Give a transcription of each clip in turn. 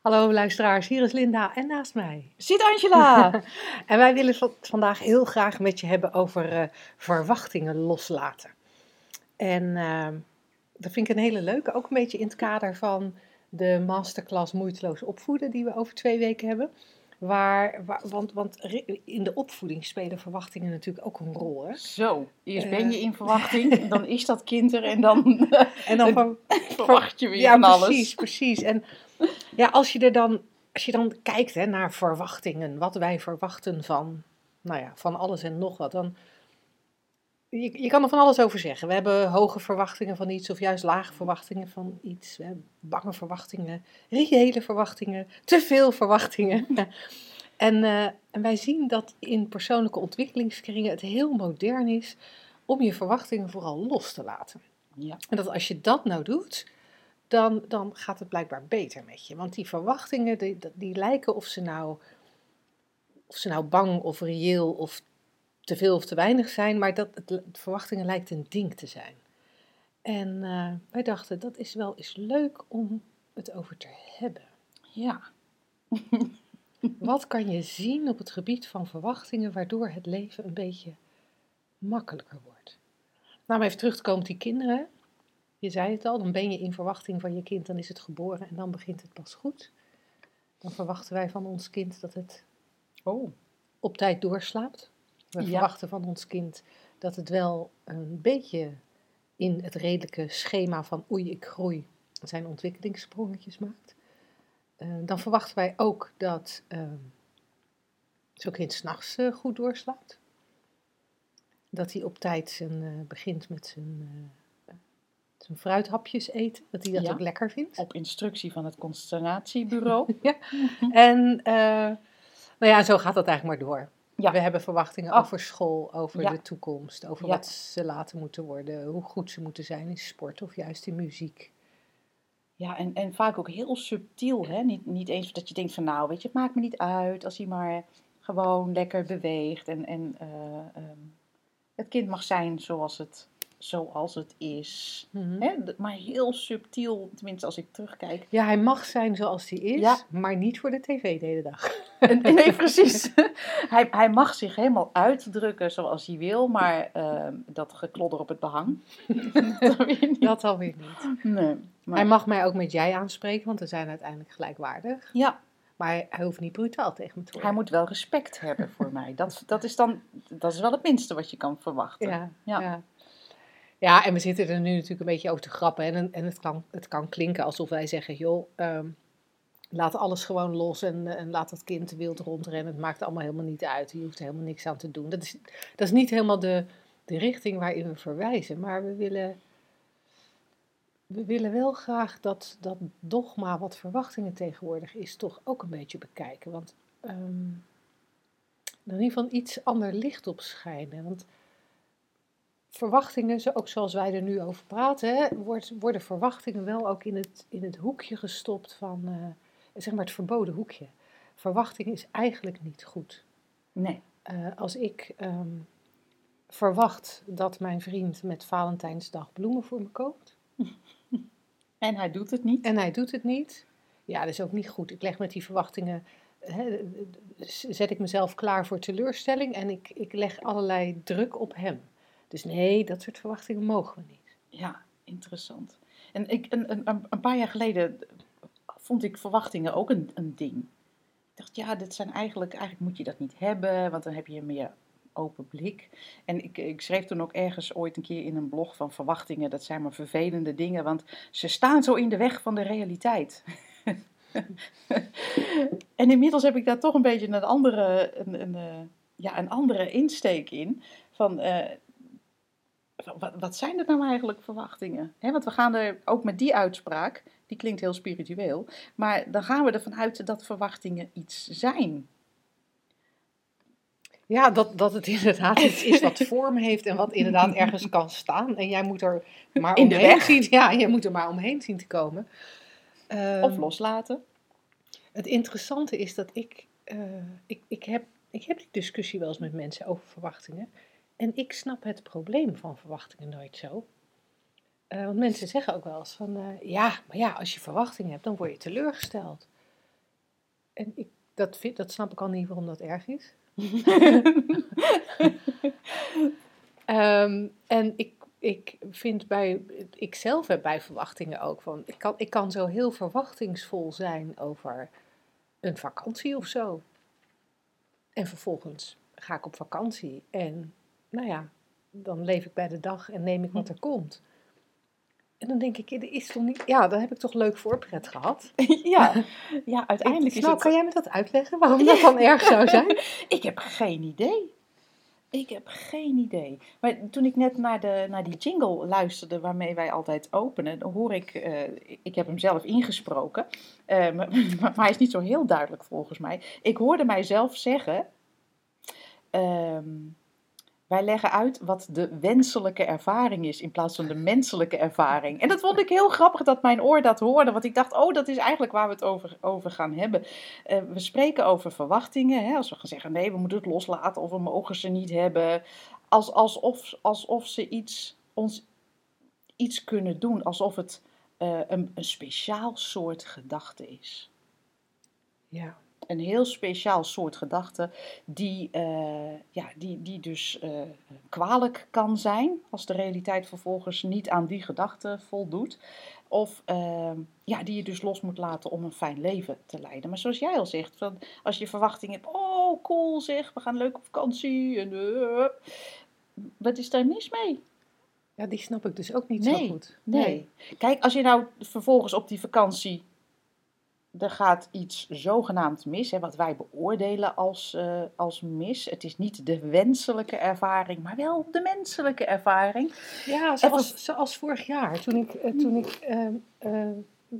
Hallo luisteraars, hier is Linda en naast mij zit Angela. en wij willen het vandaag heel graag met je hebben over uh, verwachtingen loslaten. En uh, dat vind ik een hele leuke, ook een beetje in het kader van de masterclass Moeiteloos Opvoeden die we over twee weken hebben. Waar, waar, want, want in de opvoeding spelen verwachtingen natuurlijk ook een rol. Hè? Zo, eerst ben je in verwachting, dan is dat kind er en dan, en dan ver, verwacht je weer ja, van alles. precies, precies. En ja, als je er dan, als je dan kijkt hè, naar verwachtingen, wat wij verwachten van, nou ja, van alles en nog wat, dan je, je kan er van alles over zeggen. We hebben hoge verwachtingen van iets of juist lage verwachtingen van iets. We hebben bange verwachtingen, reële verwachtingen, te veel verwachtingen. en, uh, en wij zien dat in persoonlijke ontwikkelingskringen het heel modern is om je verwachtingen vooral los te laten. Ja. En dat als je dat nou doet, dan, dan gaat het blijkbaar beter met je. Want die verwachtingen, die, die lijken of ze nou, of ze nou bang of reëel of te veel of te weinig zijn, maar dat het, verwachtingen lijkt een ding te zijn. En uh, wij dachten, dat is wel eens leuk om het over te hebben. Ja. Wat kan je zien op het gebied van verwachtingen waardoor het leven een beetje makkelijker wordt? Nou, om even terug te komen op die kinderen. Je zei het al, dan ben je in verwachting van je kind, dan is het geboren en dan begint het pas goed. Dan verwachten wij van ons kind dat het oh. op tijd doorslaapt. We Ja. verwachten van ons kind dat het wel een beetje in het redelijke schema van oei, ik groei zijn ontwikkelingssprongetjes maakt. Eh, dan verwachten wij ook dat uh, zo'n kind s'nachts uh, goed doorslaapt. Dat hij op tijd zijn, uh, begint met zijn, zijn fruithapjes eten. Dat hij dat Ja. ook lekker vindt. Op instructie van het constellatiebureau. Ja. En eh, nou ja, zo gaat dat eigenlijk maar door. Ja. We hebben verwachtingen Oh. over school, over Ja. de toekomst, over Ja. wat ze later moeten worden, hoe goed ze moeten zijn in sport of juist in muziek. Ja, en, en vaak ook heel subtiel. Hè? Niet, niet eens dat je denkt van nou, weet je, het maakt me niet uit als hij maar gewoon lekker beweegt. En, en eh, ehm, het kind mag zijn zoals het, zoals het is. Mhm. Maar heel subtiel, tenminste als ik terugkijk. Ja, hij mag zijn zoals hij is, Ja. maar niet voor de tv de hele dag. En- nee, precies. hij, hij mag zich helemaal uitdrukken zoals hij wil, maar ehm, dat geklodder op het behang. dat weer niet. Dat alweer niet. Nee, maar, Hij mag mij ook met jij aanspreken, want we zijn uiteindelijk gelijkwaardig. ja, Maar hij, hij hoeft niet brutaal tegen me te worden. hij moet wel respect hebben voor mij. Dat, dat is dan, dat is wel het minste wat je kan verwachten. Ja, Ja. ja. Ja. en we zitten er nu natuurlijk een beetje over te grappen. En, en het, kan, het kan klinken alsof wij zeggen, joh, ehm, laat alles gewoon los en, en laat dat kind wild rondrennen. Het maakt allemaal helemaal niet uit. Je hoeft er helemaal niks aan te doen. Dat is, dat is niet helemaal de, de richting waarin we verwijzen. Maar we willen, we willen wel graag dat, dat dogma wat verwachtingen tegenwoordig is, toch ook een beetje bekijken. Want ehm, er in ieder geval iets ander licht op schijnen. Want verwachtingen, zo- ook zoals wij er nu over praten, hè, wordt, worden verwachtingen wel ook in het, in het hoekje gestopt van, eh, zeg maar het verboden hoekje. Verwachting is eigenlijk niet goed. Nee. Eh, als ik ehm, verwacht dat mijn vriend met Valentijnsdag bloemen voor me koopt En hij doet het niet. en hij doet het niet, ja, dat is ook niet goed. Ik leg met die verwachtingen, zet ik mezelf klaar voor teleurstelling en ik, ik leg allerlei druk op hem. Dus nee, dat soort verwachtingen mogen we niet. Ja, interessant. En ik, een, een, een- paar jaar geleden vond ik verwachtingen ook een, een ding. Ik dacht, ja, dit zijn eigenlijk, eigenlijk moet je dat niet hebben, want dan heb je meer open blik. En ik, ik schreef toen ook ergens ooit een keer in een blog van verwachtingen, dat zijn maar vervelende dingen, want ze staan zo in de weg van de realiteit. en inmiddels heb ik daar toch een beetje een andere, een, een, eh, ja, een andere insteek in. Van, eh, wat, wat zijn er nou eigenlijk verwachtingen? Want we gaan er ook met die uitspraak, die klinkt heel spiritueel, maar dan gaan we ervan uit dat verwachtingen iets zijn. Ja, dat, dat het inderdaad iets is wat vorm heeft en wat inderdaad ergens kan staan. En jij moet er maar In omheen zien. Ja, jij moet er maar omheen zien te komen. Ehm, Of loslaten. Het interessante is dat ik, eh, ik, ik, heb, ik heb die discussie wel eens met mensen over verwachtingen. En ik snap het probleem van verwachtingen nooit zo. Eh, want mensen zeggen ook wel eens van, eh, ja, maar ja, als je verwachtingen hebt, dan word je teleurgesteld. En ik, dat, vind, dat snap ik al niet waarom dat erg is. Ehm, en ik, ik vind bij, ik zelf heb bij verwachtingen ook van, ik kan, ik kan zo heel verwachtingsvol zijn over een vakantie of zo. En vervolgens ga ik op vakantie en, nou ja, dan leef ik bij de dag en neem ik wat er komt. En dan denk ik, er is toch niet, ja, dan heb ik toch leuk voorpret gehad. ja, ja, uiteindelijk is nou, het... kan jij me dat uitleggen waarom dat dan erg zou zijn? Ik heb geen idee. Ik heb geen idee. Maar toen ik net naar, de, naar die jingle luisterde waarmee wij altijd openen, dan hoor ik, eh, ik heb hem zelf ingesproken, eh, maar, maar hij is niet zo heel duidelijk volgens mij. Ik hoorde mijzelf zeggen, ehm, wij leggen uit wat de wenselijke ervaring is in plaats van de menselijke ervaring. En dat vond ik heel grappig dat mijn oor dat hoorde, want ik dacht, oh, dat is eigenlijk waar we het over, over gaan hebben. Eh, we spreken over verwachtingen. Hè? Als we gaan zeggen, nee, we moeten het loslaten of we mogen ze niet hebben. Als, alsof, alsof ze iets, ons iets kunnen doen. Alsof het eh, een, een speciaal soort gedachte is. Ja. Een heel speciaal soort gedachte die, eh, ja, die, die dus eh, kwalijk kan zijn als de realiteit vervolgens niet aan die gedachte voldoet. Of eh, ja, die je dus los moet laten om een fijn leven te leiden. Maar zoals jij al zegt, van, als je verwachting hebt, oh cool zeg, we gaan leuk op vakantie. En, eh, wat is daar mis mee? ja, die snap ik dus ook niet Nee, zo goed. Nee. Kijk, als je nou vervolgens op die vakantie. Er gaat iets zogenaamd mis, hè, wat wij beoordelen als, eh, als mis. Het is niet de wenselijke ervaring, maar wel de menselijke ervaring. Ja, zoals, zoals vorig jaar, toen ik, eh, toen ik eh, eh,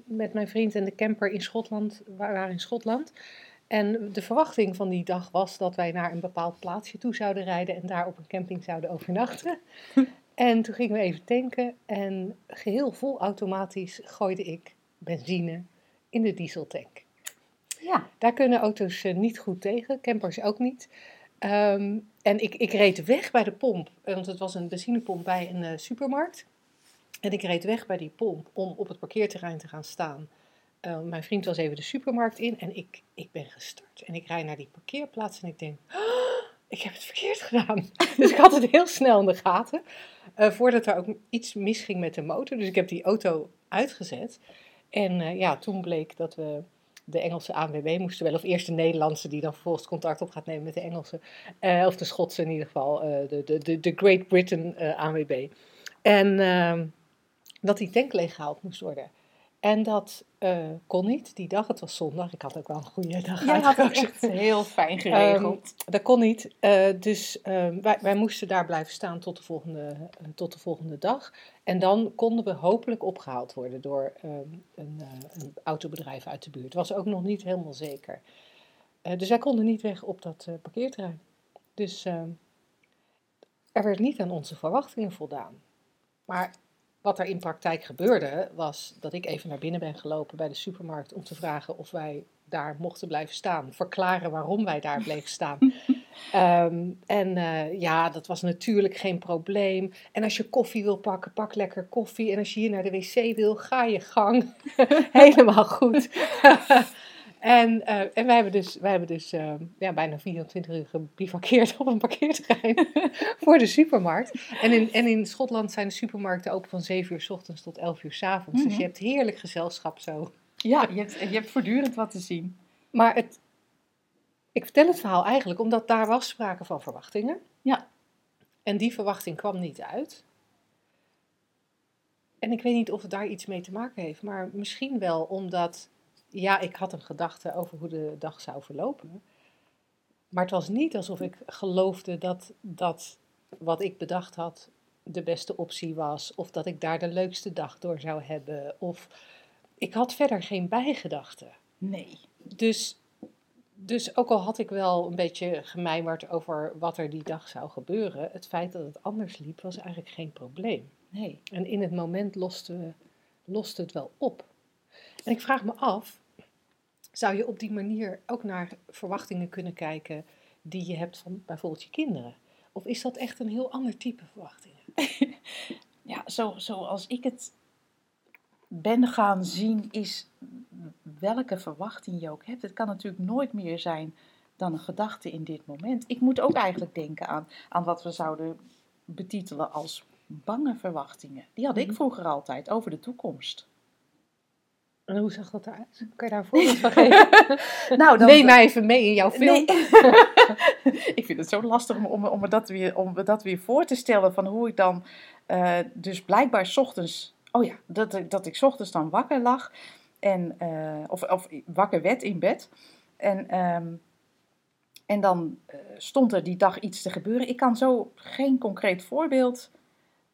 met mijn vriend en de camper in Schotland wa- waren in Schotland. En de verwachting van die dag was dat wij naar een bepaald plaatsje toe zouden rijden en daar op een camping zouden overnachten. en toen gingen we even tanken en geheel vol automatisch gooide ik benzine in de dieseltank. Ja. Daar kunnen auto's eh, niet goed tegen, campers ook niet. Ehm, en ik, ik reed weg bij de pomp, want het was een benzinepomp bij een eh, supermarkt. En ik reed weg bij die pomp om op het parkeerterrein te gaan staan. Eh, mijn vriend was even de supermarkt in en ik, ik ben gestart. En ik rijd naar die parkeerplaats en ik denk, "Ah, ik heb het verkeerd gedaan. dus ik had het heel snel in de gaten, eh, voordat er ook iets misging met de motor. Dus ik heb die auto uitgezet. En eh, ja, toen bleek dat we de Engelse ANWB moesten bellen. Of eerst de Nederlandse, die dan vervolgens contact op gaat nemen met de Engelse. Eh, of de Schotse in ieder geval, eh, de, de, de, de Great Britain ANWB. En ehm, dat die tank leeggehaald moest worden. En dat eh, kon niet die dag. Het was zondag. Ik had ook wel een goede dag Jij had het echt heel fijn geregeld. Dat kon niet. Eh, dus ehm, wij, wij moesten daar blijven staan tot de, volgende, eh, tot de volgende dag. En dan konden we hopelijk opgehaald worden door ehm, een, een autobedrijf uit de buurt. Was ook nog niet helemaal zeker. Dus wij konden niet weg op dat parkeerterrein. Dus ehm, er werd niet aan onze verwachtingen voldaan. Maar wat er in praktijk gebeurde, was dat ik even naar binnen ben gelopen bij de supermarkt om te vragen of wij daar mochten blijven staan. Verklaren waarom wij daar bleven staan. Ehm, en eh, ja, dat was natuurlijk geen probleem. En als je koffie wil pakken, pak lekker koffie. En als je hier naar de wc wil, ga je gang. Helemaal goed. en, eh, en wij hebben dus, wij hebben dus eh, ja, bijna 24 uur gebivakkeerd op een parkeerterrein voor de supermarkt. En in, en in Schotland zijn de supermarkten open van 7 uur s ochtends tot 11 uur s avonds. Dus Mhm. je hebt heerlijk gezelschap zo. Ja, je hebt, je hebt voortdurend wat te zien. Maar het, ik vertel het verhaal eigenlijk omdat daar was sprake van verwachtingen. Ja. En die verwachting kwam niet uit. En ik weet niet of het daar iets mee te maken heeft, maar misschien wel omdat, ja, ik had een gedachte over hoe de dag zou verlopen. Maar het was niet alsof ik geloofde dat dat wat ik bedacht had de beste optie was, of dat ik daar de leukste dag door zou hebben. Of ik had verder geen bijgedachten. Nee. Dus dus ook al had ik wel een beetje gemijmerd over wat er die dag zou gebeuren, het feit dat het anders liep was eigenlijk geen probleem. Nee. En in het moment loste, loste het wel op. En ik vraag me af, zou je op die manier ook naar verwachtingen kunnen kijken die je hebt van bijvoorbeeld je kinderen? Of is dat echt een heel ander type verwachtingen? Ja, zo, zoals ik het ben gaan zien, is welke verwachting je ook hebt. Het kan natuurlijk nooit meer zijn dan een gedachte in dit moment. Ik moet ook eigenlijk denken aan, aan wat we zouden betitelen als bange verwachtingen. Die had ik Mhm. vroeger altijd over de toekomst. En hoe zag dat eruit? Kan je daar een voorbeeld van geven? Nou, dan, Neem mij even mee in jouw film. Nee. ik vind het zo lastig om, om, dat weer, om dat weer voor te stellen. Van hoe ik dan eh, dus blijkbaar 's ochtends. Oh ja, dat, ik- dat ik 's ochtends dan wakker lag. En, eh, of, of wakker werd in bed. En, ehm, en dan eh, stond er die dag iets te gebeuren. Ik kan zo geen concreet voorbeeld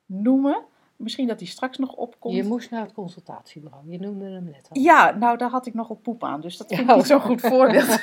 noemen. Misschien dat die straks nog opkomt. Je moest naar het consultatiebureau. Je noemde hem net al. Ja, nou daar had ik nog op poep aan, dus dat vind ik niet zo'n goed voorbeeld.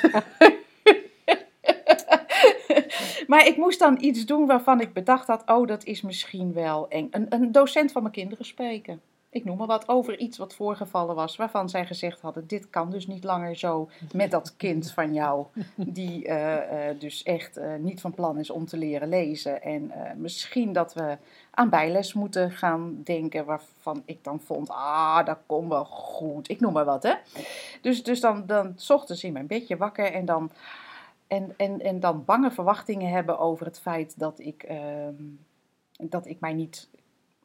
maar ik moest dan iets doen waarvan ik bedacht had, oh dat is misschien wel eng. Een, een docent van mijn kinderen spreken. Ik noem maar wat over iets wat voorgevallen was, waarvan zij gezegd hadden, dit kan dus niet langer zo met dat kind van jou, die eh, eh, dus echt eh, niet van plan is om te leren lezen. En misschien dat we aan bijles moeten gaan denken, waarvan ik dan vond, ah, dat komt wel goed. Ik noem maar wat, hè. Dus, dus dan, dan 's ochtends in mijn bedje wakker en dan, en, en, en dan bange verwachtingen hebben over het feit dat ik, ehm, dat ik mij niet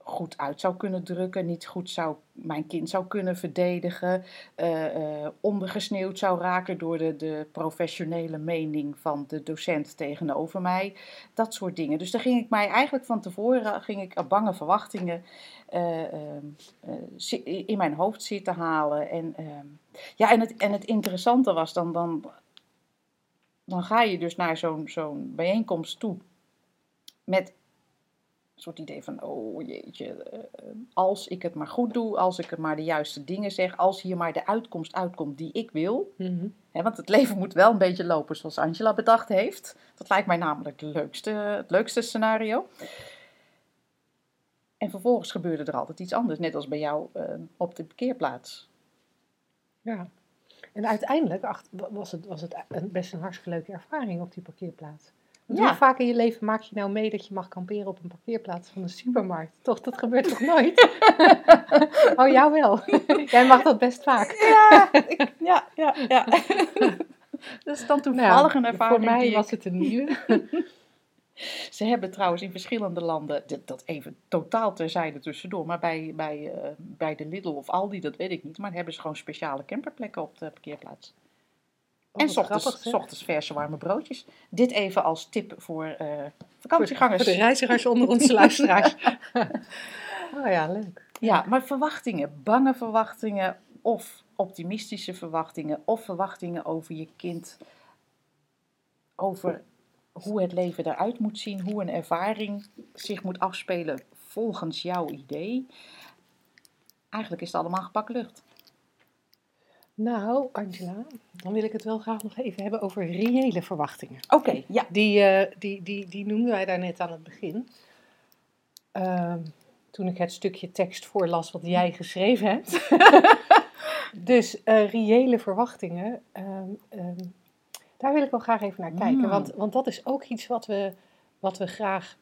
goed uit zou kunnen drukken, niet goed zou, mijn kind zou kunnen verdedigen, ondergesneeuwd zou raken door de, de professionele mening van de docent tegenover mij. Dat soort dingen. Dus daar ging ik mij eigenlijk van tevoren, ging ik bange verwachtingen eh, ehm, eh, in mijn hoofd zitten halen. En, ehm, ja, en, het, en het interessante was dan, dan, dan ga je dus naar zo'n zo'n bijeenkomst toe met een soort idee van, oh jeetje, eh, als ik het maar goed doe, als ik er maar de juiste dingen zeg, als hier maar de uitkomst uitkomt die ik wil. Mhm. Hè, want het leven moet wel een beetje lopen zoals Angela bedacht heeft. Dat lijkt mij namelijk het leukste, het leukste scenario. En vervolgens gebeurde er altijd iets anders, net als bij jou eh, op de parkeerplaats. Ja. En uiteindelijk ach, was het, was het best een hartstikke leuke ervaring op die parkeerplaats. Ja. Hoe vaak in je leven maak je nou mee dat je mag kamperen op een parkeerplaats van een supermarkt? Toch, dat gebeurt toch nooit? oh, jou wel. Jij mag dat best vaak. Ja, ik- ja, ja, ja. Dat is dan toevallig een ervaring Nou Voor mij die was ik- het een nieuwe. Ze hebben trouwens in verschillende landen, dat even totaal terzijde tussendoor, maar bij, bij, eh, bij de Lidl of Aldi, dat weet ik niet, maar hebben ze gewoon speciale camperplekken op de parkeerplaats. Oh, en s ochtends, grappig, ochtends verse warme broodjes. Dit even als tip voor eh, vakantiegangers. voor de reizigers onder onze luisteraars. oh ja, leuk. Ja, maar verwachtingen, bange verwachtingen of optimistische verwachtingen of verwachtingen over je kind, over hoe het leven eruit moet zien, hoe een ervaring zich moet afspelen volgens jouw idee. Eigenlijk is het allemaal gebakken lucht. Nou, Angela, dan wil ik het wel graag nog even hebben over reële verwachtingen. Oké, ja. Die, eh, die, die, die noemden wij daar net aan het begin. Ehm, toen ik het stukje tekst voorlas wat jij geschreven hebt. dus eh, reële verwachtingen, ehm, ehm, daar wil ik wel graag even naar kijken. Mm. Want, want dat is ook iets wat we, wat we graag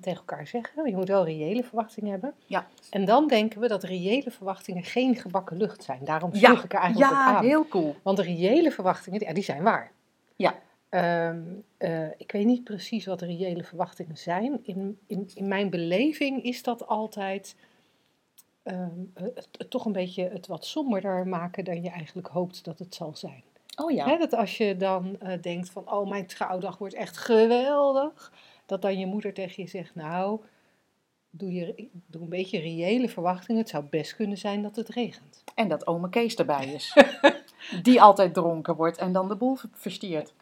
tegen elkaar zeggen. Je moet wel reële verwachtingen hebben. Ja. En dan denken we dat reële verwachtingen geen gebakken lucht zijn. Daarom Ja, sloeg ik er eigenlijk op Ja, aan. heel cool. Want de reële verwachtingen, ja, die zijn waar. Ja. Ehm, eh, ik weet niet precies wat de reële verwachtingen zijn. In, in, in mijn beleving is dat altijd ehm, het, het toch een beetje het wat somberder maken dan je eigenlijk hoopt dat het zal zijn. Oh ja. Dat als je dan eh, denkt van, oh mijn trouwdag wordt echt geweldig. Dat dan je moeder tegen je zegt, nou, doe, je, doe een beetje reële verwachtingen. Het zou best kunnen zijn dat het regent. En dat ome Kees erbij is. Die altijd dronken wordt en dan de boel verstiert.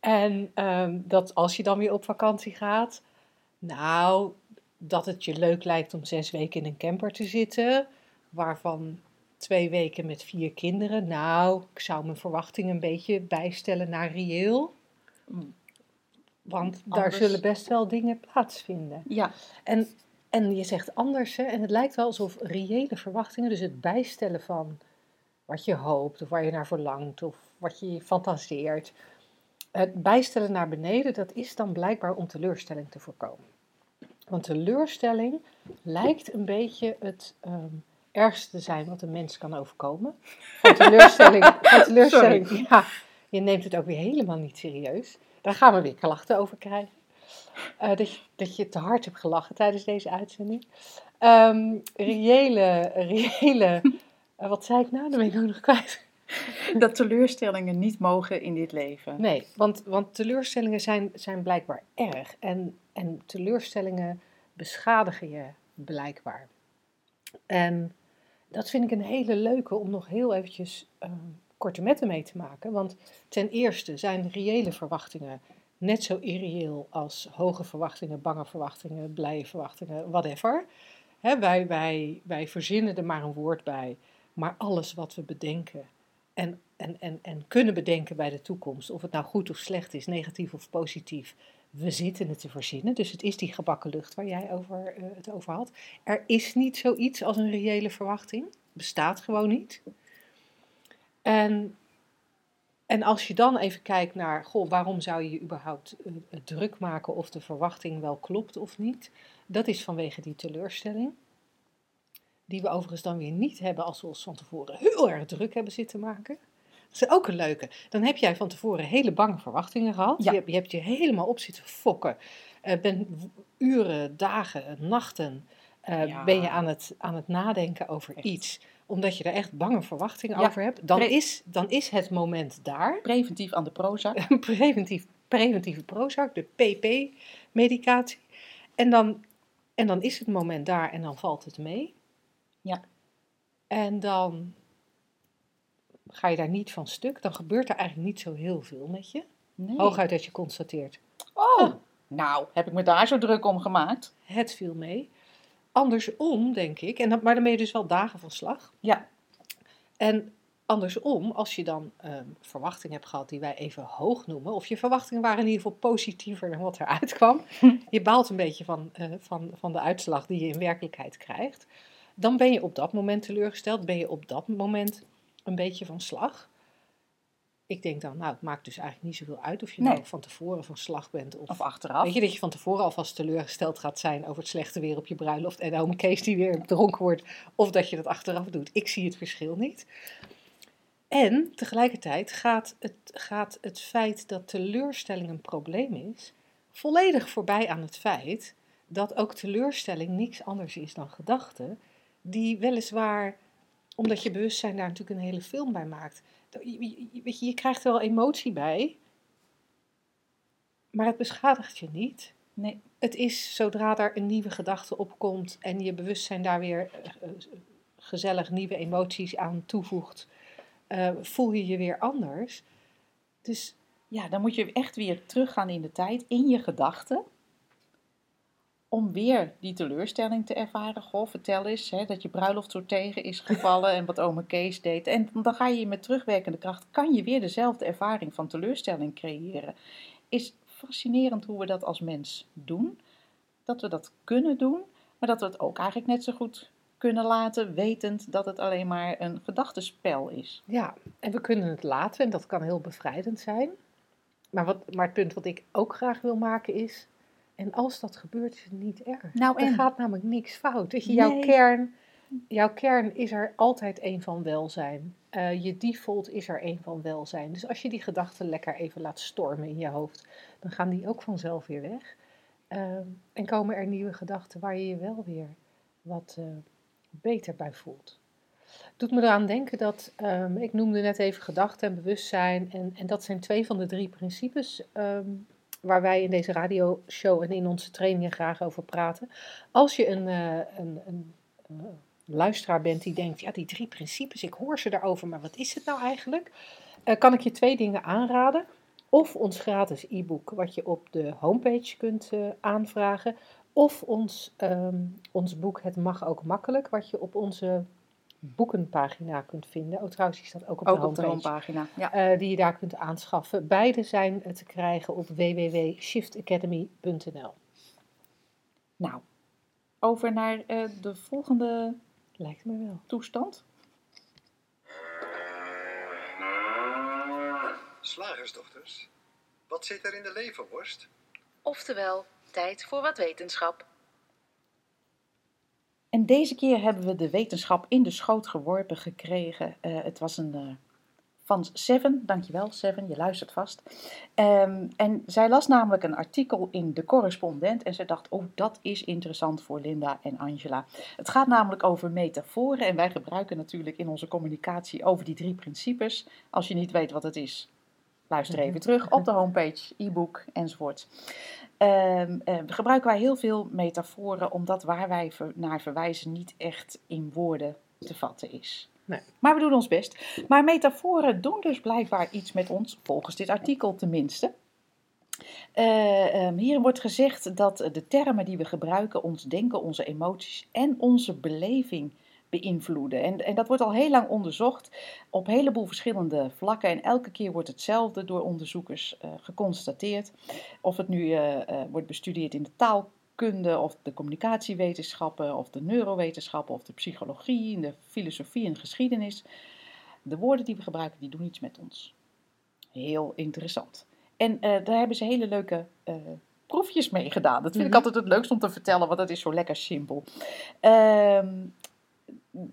En ehm, dat als je dan weer op vakantie gaat, nou, dat het je leuk lijkt om zes weken in een camper te zitten, waarvan twee weken met vier kinderen. Nou, ik zou mijn verwachtingen een beetje bijstellen naar reëel. Want daar zullen best wel dingen plaatsvinden. Ja, En, en je zegt anders, hè? en het lijkt wel alsof reële verwachtingen, dus het bijstellen van wat je hoopt, of waar je naar verlangt, of wat je fantaseert, het bijstellen naar beneden, dat is dan blijkbaar om teleurstelling te voorkomen. Want teleurstelling lijkt een beetje het ehm, ergste te zijn wat een mens kan overkomen. Van teleurstelling, van teleurstelling ja, je neemt het ook weer helemaal niet serieus. Daar gaan we weer klachten over krijgen. Eh, dat, je, dat je te hard hebt gelachen tijdens deze uitzending. Ehm reële, reële eh, wat zei ik nou? Dat ben ik ook nog kwijt. dat teleurstellingen niet mogen in dit leven. Nee, want, want teleurstellingen zijn, zijn blijkbaar erg. En, en teleurstellingen beschadigen je blijkbaar. En dat vind ik een hele leuke om nog heel eventjes ehm, korte metten mee te maken. Want ten eerste zijn reële verwachtingen net zo irreëel als hoge verwachtingen, bange verwachtingen, blije verwachtingen, whatever. Wij, wij, wij verzinnen er maar een woord bij. Maar alles wat we bedenken en, en, en, en kunnen bedenken bij de toekomst, of het nou goed of slecht is, negatief of positief, we zitten het te verzinnen. Dus het is die gebakken lucht waar jij over, eh, het over had. Er is niet zoiets als een reële verwachting. Bestaat gewoon niet. En, en als je dan even kijkt naar, goh, waarom zou je je überhaupt eh, druk maken of de verwachting wel klopt of niet? Dat is vanwege die teleurstelling. Die we overigens dan weer niet hebben als we ons van tevoren heel erg druk hebben zitten maken. Dat is ook een leuke. Dan heb jij van tevoren hele bange verwachtingen gehad. Ja. Je, hebt, je hebt je helemaal op zitten fokken. Eh ben uren, dagen, nachten eh, Ja. ben je aan het, aan het nadenken over Echt. iets. Omdat je er echt bange verwachtingen Ja. over hebt. Dan Pre- is, dan is het moment daar. Preventief aan de Prozac. Preventief, preventieve Prozac, de PP-medicatie. En dan, en dan is het moment daar en dan valt het mee. Ja. En dan ga je daar niet van stuk. Dan gebeurt er eigenlijk niet zo heel veel met je. Nee. Hooguit dat je constateert, Oh, nou, heb ik me daar zo druk om gemaakt? het viel mee. Andersom, denk ik, en dat, maar dan ben je dus wel dagen van slag. Ja. En andersom, als je dan ehm, verwachtingen hebt gehad die wij even hoog noemen, of je verwachtingen waren in ieder geval positiever dan wat eruit kwam, je baalt een beetje van, eh, van, van de uitslag die je in werkelijkheid krijgt, dan ben je op dat moment teleurgesteld, ben je op dat moment een beetje van slag. Ik denk dan, nou, het maakt dus eigenlijk niet zoveel uit of je Nee. nou van tevoren van slag bent of Of achteraf. Weet je dat je van tevoren alvast teleurgesteld gaat zijn over het slechte weer op je bruiloft en ome Kees die weer dronken wordt, of dat je dat achteraf doet. Ik zie het verschil niet. En tegelijkertijd gaat het, gaat het feit dat teleurstelling een probleem is, volledig voorbij aan het feit dat ook teleurstelling niks anders is dan gedachten, die weliswaar, omdat je bewustzijn daar natuurlijk een hele film bij maakt, je, je- je, je krijgt er wel emotie bij, maar het beschadigt je niet. Nee. Het is zodra daar een nieuwe gedachte opkomt en je bewustzijn daar weer eh, eh, gezellig nieuwe emoties aan toevoegt, eh, voel je je weer anders. Dus Ja, dan moet je echt weer teruggaan in de tijd, in je gedachten. Om weer die teleurstelling te ervaren. Goh, vertel eens hè, dat je bruiloft zo tegen is gevallen en wat oma Kees deed. En dan ga je met terugwerkende kracht, kan je weer dezelfde ervaring van teleurstelling creëren. Is fascinerend hoe we dat als mens doen. Dat we dat kunnen doen, maar dat we het ook eigenlijk net zo goed kunnen laten, wetend dat het alleen maar een gedachtenspel is. ja, en we kunnen het laten en dat kan heel bevrijdend zijn. Maar, wat, maar het punt wat ik ook graag wil maken is, en als dat gebeurt is het niet erg. Nou, Er en? gaat namelijk niks fout. Weet je, jouw, Nee. kern, jouw kern is er altijd een van welzijn. Eh, je default is er een van welzijn. Dus als je die gedachten lekker even laat stormen in je hoofd, dan gaan die ook vanzelf weer weg. Ehm, en komen er nieuwe gedachten waar je je wel weer wat eh, beter bij voelt. Doet me eraan denken dat, ehm, ik noemde net even gedachten en bewustzijn. En, en dat zijn twee van de drie principes ehm, waar wij in deze radioshow en in onze trainingen graag over praten. Als je een, eh, een, een, eh, luisteraar bent die denkt, ja die drie principes, ik hoor ze daarover, maar wat is het nou eigenlijk? Eh, kan ik je twee dingen aanraden. Of ons gratis e-book wat je op de homepage kunt aanvragen. Of ons, ehm, ons boek Het Mag Ook Makkelijk, wat je op onze boekenpagina kunt vinden. Oh, trouwens, die staat ook op Ook de op de homepage. homepagina. Ja. eh, die je daar kunt aanschaffen. Beide zijn eh, te krijgen op www.shiftacademy.nl. Nou, over naar eh, de volgende Lijkt me wel. toestand. Slagersdochters, wat zit er in de leverworst? Oftewel, tijd voor wat wetenschap. En deze keer hebben we de wetenschap in de schoot geworpen gekregen. Eh, het was een eh, van Seven, dankjewel Seven, je luistert vast. Ehm, en zij las namelijk een artikel in De Correspondent en ze dacht, oh dat is interessant voor Linda en Angela. Het gaat namelijk over metaforen en wij gebruiken natuurlijk in onze communicatie over die drie principes. Als je niet weet wat het is, luister even terug op de homepage, e-book enzovoort. Eh, gebruiken wij heel veel metaforen omdat waar wij ver- naar verwijzen niet echt in woorden te vatten is. Nee. Maar we doen ons best. Maar metaforen doen dus blijkbaar iets met ons, volgens dit artikel tenminste. Ehm, hierin wordt gezegd dat de termen die we gebruiken ons denken, onze emoties en onze beleving beïnvloeden. En, en dat wordt al heel lang onderzocht op een heleboel verschillende vlakken. En elke keer wordt hetzelfde door onderzoekers eh, geconstateerd. Of het nu eh, eh, wordt bestudeerd in de taalkunde, of de communicatiewetenschappen, of de neurowetenschappen, of de psychologie, in de filosofie en geschiedenis. De woorden die we gebruiken, die doen iets met ons. Heel interessant. En daar hebben ze hele leuke proefjes mee gedaan. Dat vind ik Mhm. altijd het leukst om te vertellen, want dat is zo lekker simpel. Ehm,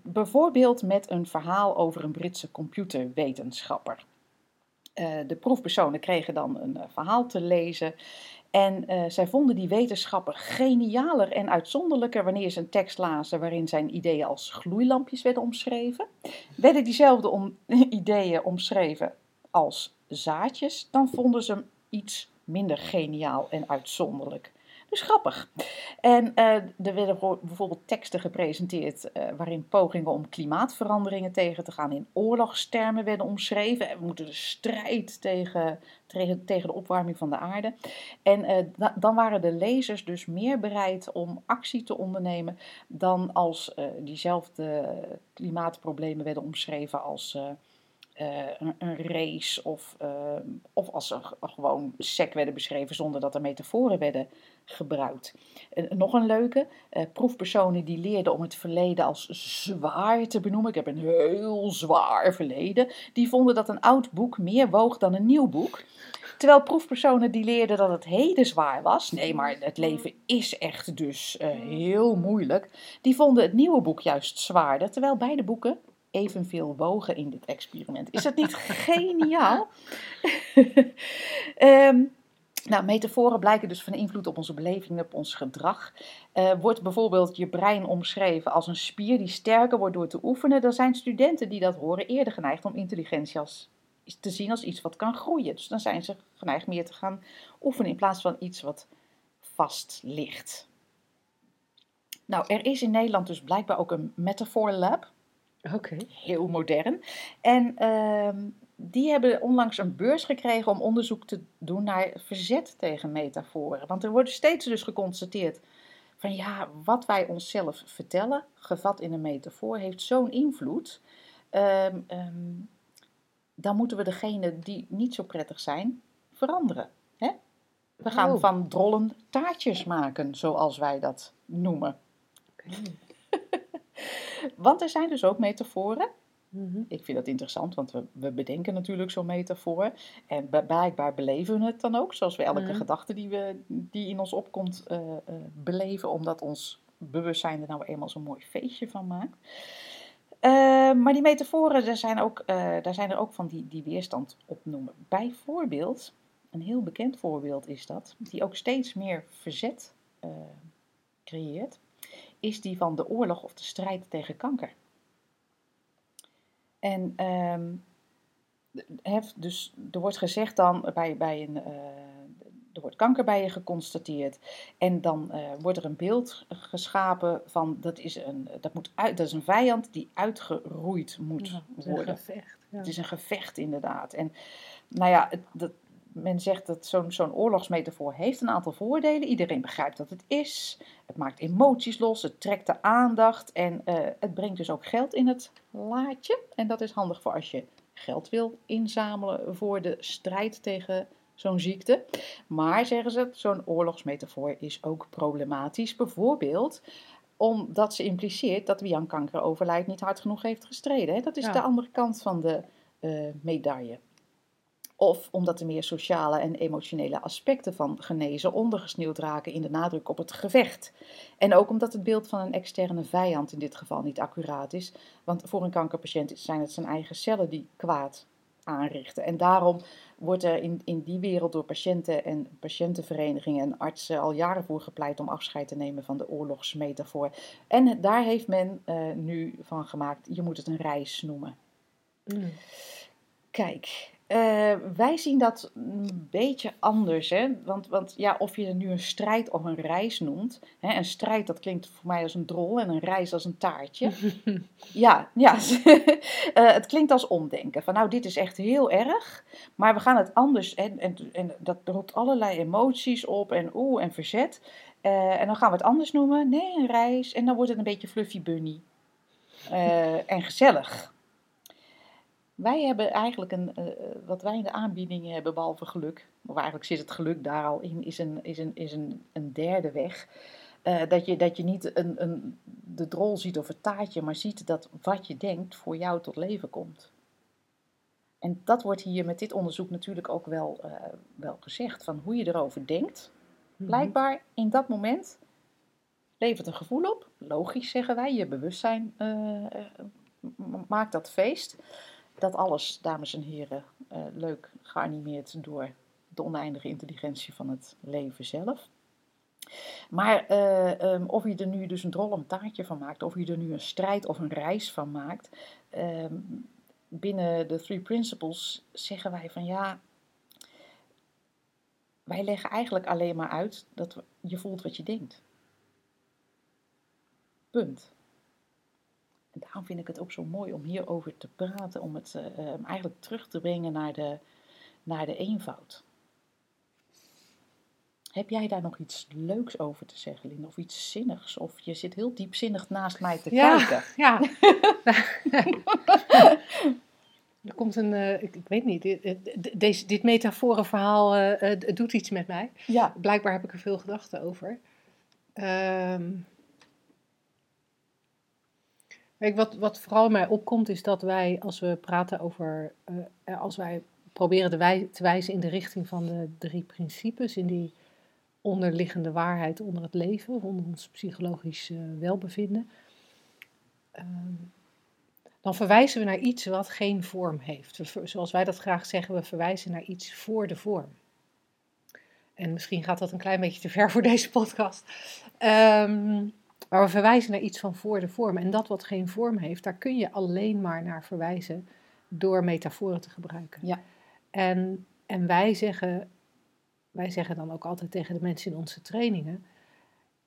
bijvoorbeeld met een verhaal over een Britse computerwetenschapper. Eh, de proefpersonen kregen dan een eh, verhaal te lezen. En eh, zij vonden die wetenschapper genialer en uitzonderlijker wanneer ze een tekst lazen waarin zijn ideeën als gloeilampjes werden omschreven. Werden diezelfde ideeën omschreven als zaadjes, dan vonden ze hem iets minder geniaal en uitzonderlijk. Dus grappig. En eh, er werden voor- bijvoorbeeld teksten gepresenteerd eh, waarin pogingen om klimaatveranderingen tegen te gaan in oorlogstermen werden omschreven. En we moeten de strijd tegen, tegen, tegen de opwarming van de aarde. En eh, da- dan waren de lezers dus meer bereid om actie te ondernemen dan als diezelfde klimaatproblemen werden omschreven als een, een race of, eh, of als g- gewoon sec werden beschreven zonder dat er metaforen werden gebruikt. Nog een leuke, eh, proefpersonen die leerden om het verleden als zwaar te benoemen. Ik heb een heel zwaar verleden. Die vonden dat een oud boek meer woog dan een nieuw boek. Terwijl proefpersonen die leerden dat het heden zwaar was, nee, maar het leven is echt dus eh, heel moeilijk, die vonden het nieuwe boek juist zwaarder, terwijl beide boeken evenveel wogen in dit experiment. Is dat niet geniaal? Ehm, nou, metaforen blijken dus van invloed op onze beleving, op ons gedrag. Eh, wordt bijvoorbeeld je brein omschreven als een spier die sterker wordt door te oefenen, dan zijn studenten die dat horen eerder geneigd om intelligentie als, te zien als iets wat kan groeien. Dus dan zijn ze geneigd meer te gaan oefenen in plaats van iets wat vast ligt. Nou, er is in Nederland dus blijkbaar ook een metafoor lab Oké. heel modern. En ehm, die hebben onlangs een beurs gekregen om onderzoek te doen naar verzet tegen metaforen. Want er wordt steeds dus geconstateerd van ja, wat wij onszelf vertellen, gevat in een metafoor, heeft zo'n invloed. Ehm, ehm, dan moeten we degene die niet zo prettig zijn, veranderen. Hè? We gaan Oh. van drollen taartjes maken, zoals wij dat noemen. Oké. Want er zijn dus ook metaforen Mhm. Ik vind dat interessant, want we, we bedenken natuurlijk zo'n metafoor. En ba- blijkbaar beleven we het dan ook, zoals we elke Mhm. gedachte die, we, die in ons opkomt eh, eh, beleven, omdat ons bewustzijn er nou eenmaal zo'n mooi feestje van maakt. Eh, maar die metaforen, daar zijn, ook, daar zijn er ook van die, die weerstand op noemen. Bijvoorbeeld, een heel bekend voorbeeld is dat, die ook steeds meer verzet creëert, is die van de oorlog of de strijd tegen kanker. En ehm, hef, dus er wordt gezegd dan bij, bij een. eh, er wordt kanker bij je geconstateerd. En dan eh, wordt er een beeld geschapen van dat is een, dat moet uit, dat is een vijand die uitgeroeid moet Ja, het is een worden. gevecht. Ja. Het is een gevecht inderdaad. En nou ja, het, dat, men zegt dat zo'n zo'n oorlogsmetafoor heeft een aantal voordelen. Iedereen begrijpt wat het is. Het maakt emoties los, het trekt de aandacht en eh, het brengt dus ook geld in het laadje. En dat is handig voor als je geld wil inzamelen voor de strijd tegen zo'n ziekte. Maar zeggen ze, zo'n oorlogsmetafoor is ook problematisch. Bijvoorbeeld omdat ze impliceert dat wie aan kanker overlijdt niet hard genoeg heeft gestreden. Hè? Dat is Ja. de andere kant van de eh, medaille. Of omdat de meer sociale en emotionele aspecten van genezen ondergesneeuwd raken in de nadruk op het gevecht. En ook omdat het beeld van een externe vijand in dit geval niet accuraat is. Want voor een kankerpatiënt zijn het zijn eigen cellen die kwaad aanrichten. En daarom wordt er in, in die wereld door patiënten en patiëntenverenigingen en artsen al jaren voor gepleit om afscheid te nemen van de oorlogsmetafoor. En daar heeft men eh, nu van gemaakt, je moet het een reis noemen. Mm. Kijk, eh, wij zien dat een beetje anders. Hè? Want, want ja, of je het nu een strijd of een reis noemt. Hè? Een strijd, dat klinkt voor mij als een drol en een reis als een taartje. ja, ja. Eh, het klinkt als omdenken. Van nou, dit is echt heel erg. Maar we gaan het anders. En, en, en dat roept allerlei emoties op en oeh en verzet. Eh, en dan gaan we het anders noemen. Nee, een reis. En dan wordt het een beetje fluffy bunny. En gezellig. Wij hebben eigenlijk een, eh, wat wij in de aanbiedingen hebben, behalve geluk, of eigenlijk zit het geluk daar al in, is een, is een, is een, een derde weg. Eh, dat, je, dat je niet een, een, de drol ziet of het taartje, maar ziet dat wat je denkt voor jou tot leven komt. En dat wordt hier met dit onderzoek natuurlijk ook wel, eh, wel gezegd, van hoe je erover denkt. Blijkbaar in dat moment levert een gevoel op. Logisch zeggen wij, je bewustzijn eh, eh, maakt dat feest. Dat alles, dames en heren, eh, leuk geanimeerd door de oneindige intelligentie van het leven zelf. Maar eh, ehm, of je er nu dus een drol taartje van maakt, of je er nu een strijd of een reis van maakt, ehm, binnen de Three Principles zeggen wij van ja, wij leggen eigenlijk alleen maar uit dat je voelt wat je denkt. Punt. En daarom vind ik het ook zo mooi om hierover te praten, om het eh, eh, eigenlijk terug te brengen naar de, naar de eenvoud. Heb jij daar nog iets leuks over te zeggen, Linda? Of iets zinnigs? Of je zit heel diepzinnig naast mij te Ja. kijken. Ja. er komt een, eh, ik, ik weet niet, dit, dit- deze, dit metaforenverhaal eh, eh, doet iets met mij. Ja, Blijkbaar heb ik er veel gedachten over. Ehm, Wat, wat vooral mij opkomt is dat wij, als we praten over, eh, eh, als wij proberen te wijzen in de richting van de drie principes, in die onderliggende waarheid onder het leven, onder ons psychologisch eh, welbevinden, ehm, dan verwijzen we naar iets wat geen vorm heeft. Zoals wij dat graag zeggen, we verwijzen naar iets voor de vorm. En misschien gaat dat een klein beetje te ver voor deze podcast. Ehm, maar we verwijzen naar iets van voor de vorm. En dat wat geen vorm heeft, daar kun je alleen maar naar verwijzen door metaforen te gebruiken. Ja. En, en wij, zeggen, wij zeggen dan ook altijd tegen de mensen in onze trainingen: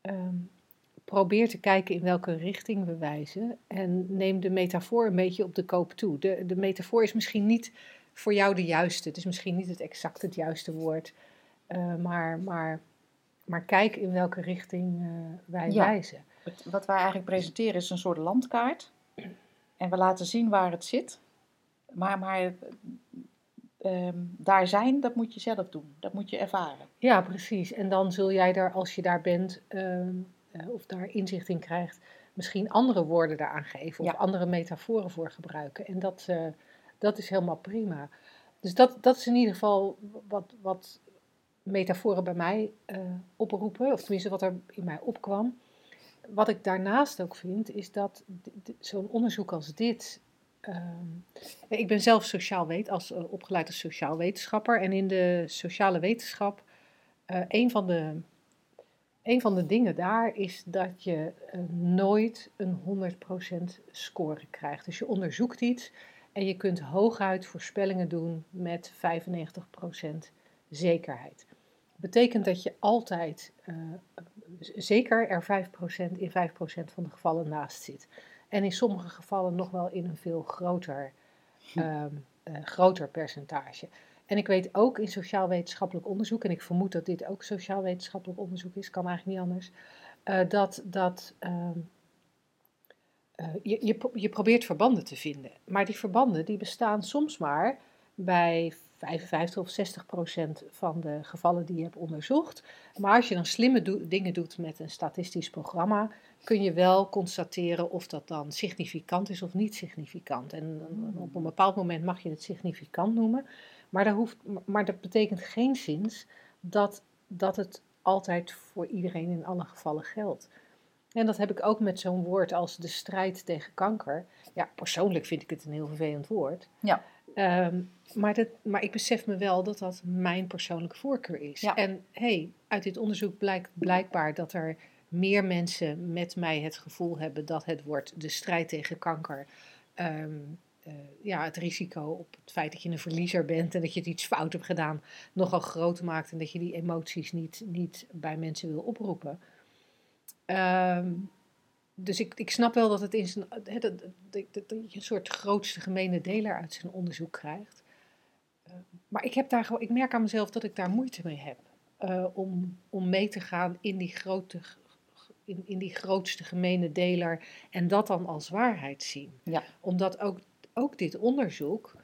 ehm, probeer te kijken in welke richting we wijzen. En neem de metafoor een beetje op de koop toe. De, de metafoor is misschien niet voor jou de juiste. Het is misschien niet het exact het juiste woord. eh, maar, maar, maar kijk in welke richting eh, wij Ja. wijzen. Het- wat wij eigenlijk presenteren is een soort landkaart. En we laten zien waar het zit. Maar, maar ehm, daar zijn, dat moet je zelf doen. Dat moet je ervaren. Ja, precies. En dan zul jij daar, als je daar bent, ehm, eh, of daar inzicht in krijgt, misschien andere woorden daaraan geven of Ja. andere metaforen voor gebruiken. En dat, eh, dat is helemaal prima. Dus dat, dat is in ieder geval wat, wat metaforen bij mij eh, oproepen, of tenminste wat er in mij opkwam. Wat ik daarnaast ook vind, is dat zo'n onderzoek als dit. ehm, ik ben zelf sociaal weet, als, eh, opgeleid als sociaal wetenschapper. En in de sociale wetenschap, eh, een, van de, een van de dingen daar is dat je eh, nooit een 100% score krijgt. Dus je onderzoekt iets en je kunt hooguit voorspellingen doen met 95% zekerheid. betekent dat je altijd zeker er 5% in 5% van de gevallen naast zit. En in sommige gevallen nog wel in een veel groter, ehm, eh, groter percentage. En ik weet ook in sociaal-wetenschappelijk onderzoek, en ik vermoed dat dit ook sociaal-wetenschappelijk onderzoek is, kan eigenlijk niet anders, eh, dat, dat ehm, eh, je, je, je probeert verbanden te vinden. Maar die verbanden die bestaan soms maar bij 55 of 60 procent van de gevallen die je hebt onderzocht. Maar als je dan slimme dingen doet met een statistisch programma, kun je wel constateren of dat dan significant is of niet significant. En op een bepaald moment mag je het significant noemen. Maar dat, hoeft, maar dat betekent geen zins dat, dat het altijd voor iedereen in alle gevallen geldt. En dat heb ik ook met zo'n woord als de strijd tegen kanker. Ja, persoonlijk vind ik het een heel vervelend woord. Ja. Ehm, maar, dat, maar ik besef me wel dat dat mijn persoonlijke voorkeur is. Ja. En hey, uit dit onderzoek blijkt blijkbaar dat er meer mensen met mij het gevoel hebben dat het woord de strijd tegen kanker. ehm, eh, ja, het risico op het feit dat je een verliezer bent en dat je het iets fout hebt gedaan, nogal groot maakt en dat je die emoties niet, niet bij mensen wil oproepen. Ehm, dus ik, ik snap wel dat het in zijn, hè, dat, dat, dat, dat je een soort grootste gemene deler uit zijn onderzoek krijgt. Eh, maar ik, heb daar, ik merk aan mezelf dat ik daar moeite mee heb. eh, om, om mee te gaan in die, grote, in, in die grootste gemene deler en dat dan als waarheid zien. Ja. Omdat ook, ook dit onderzoek,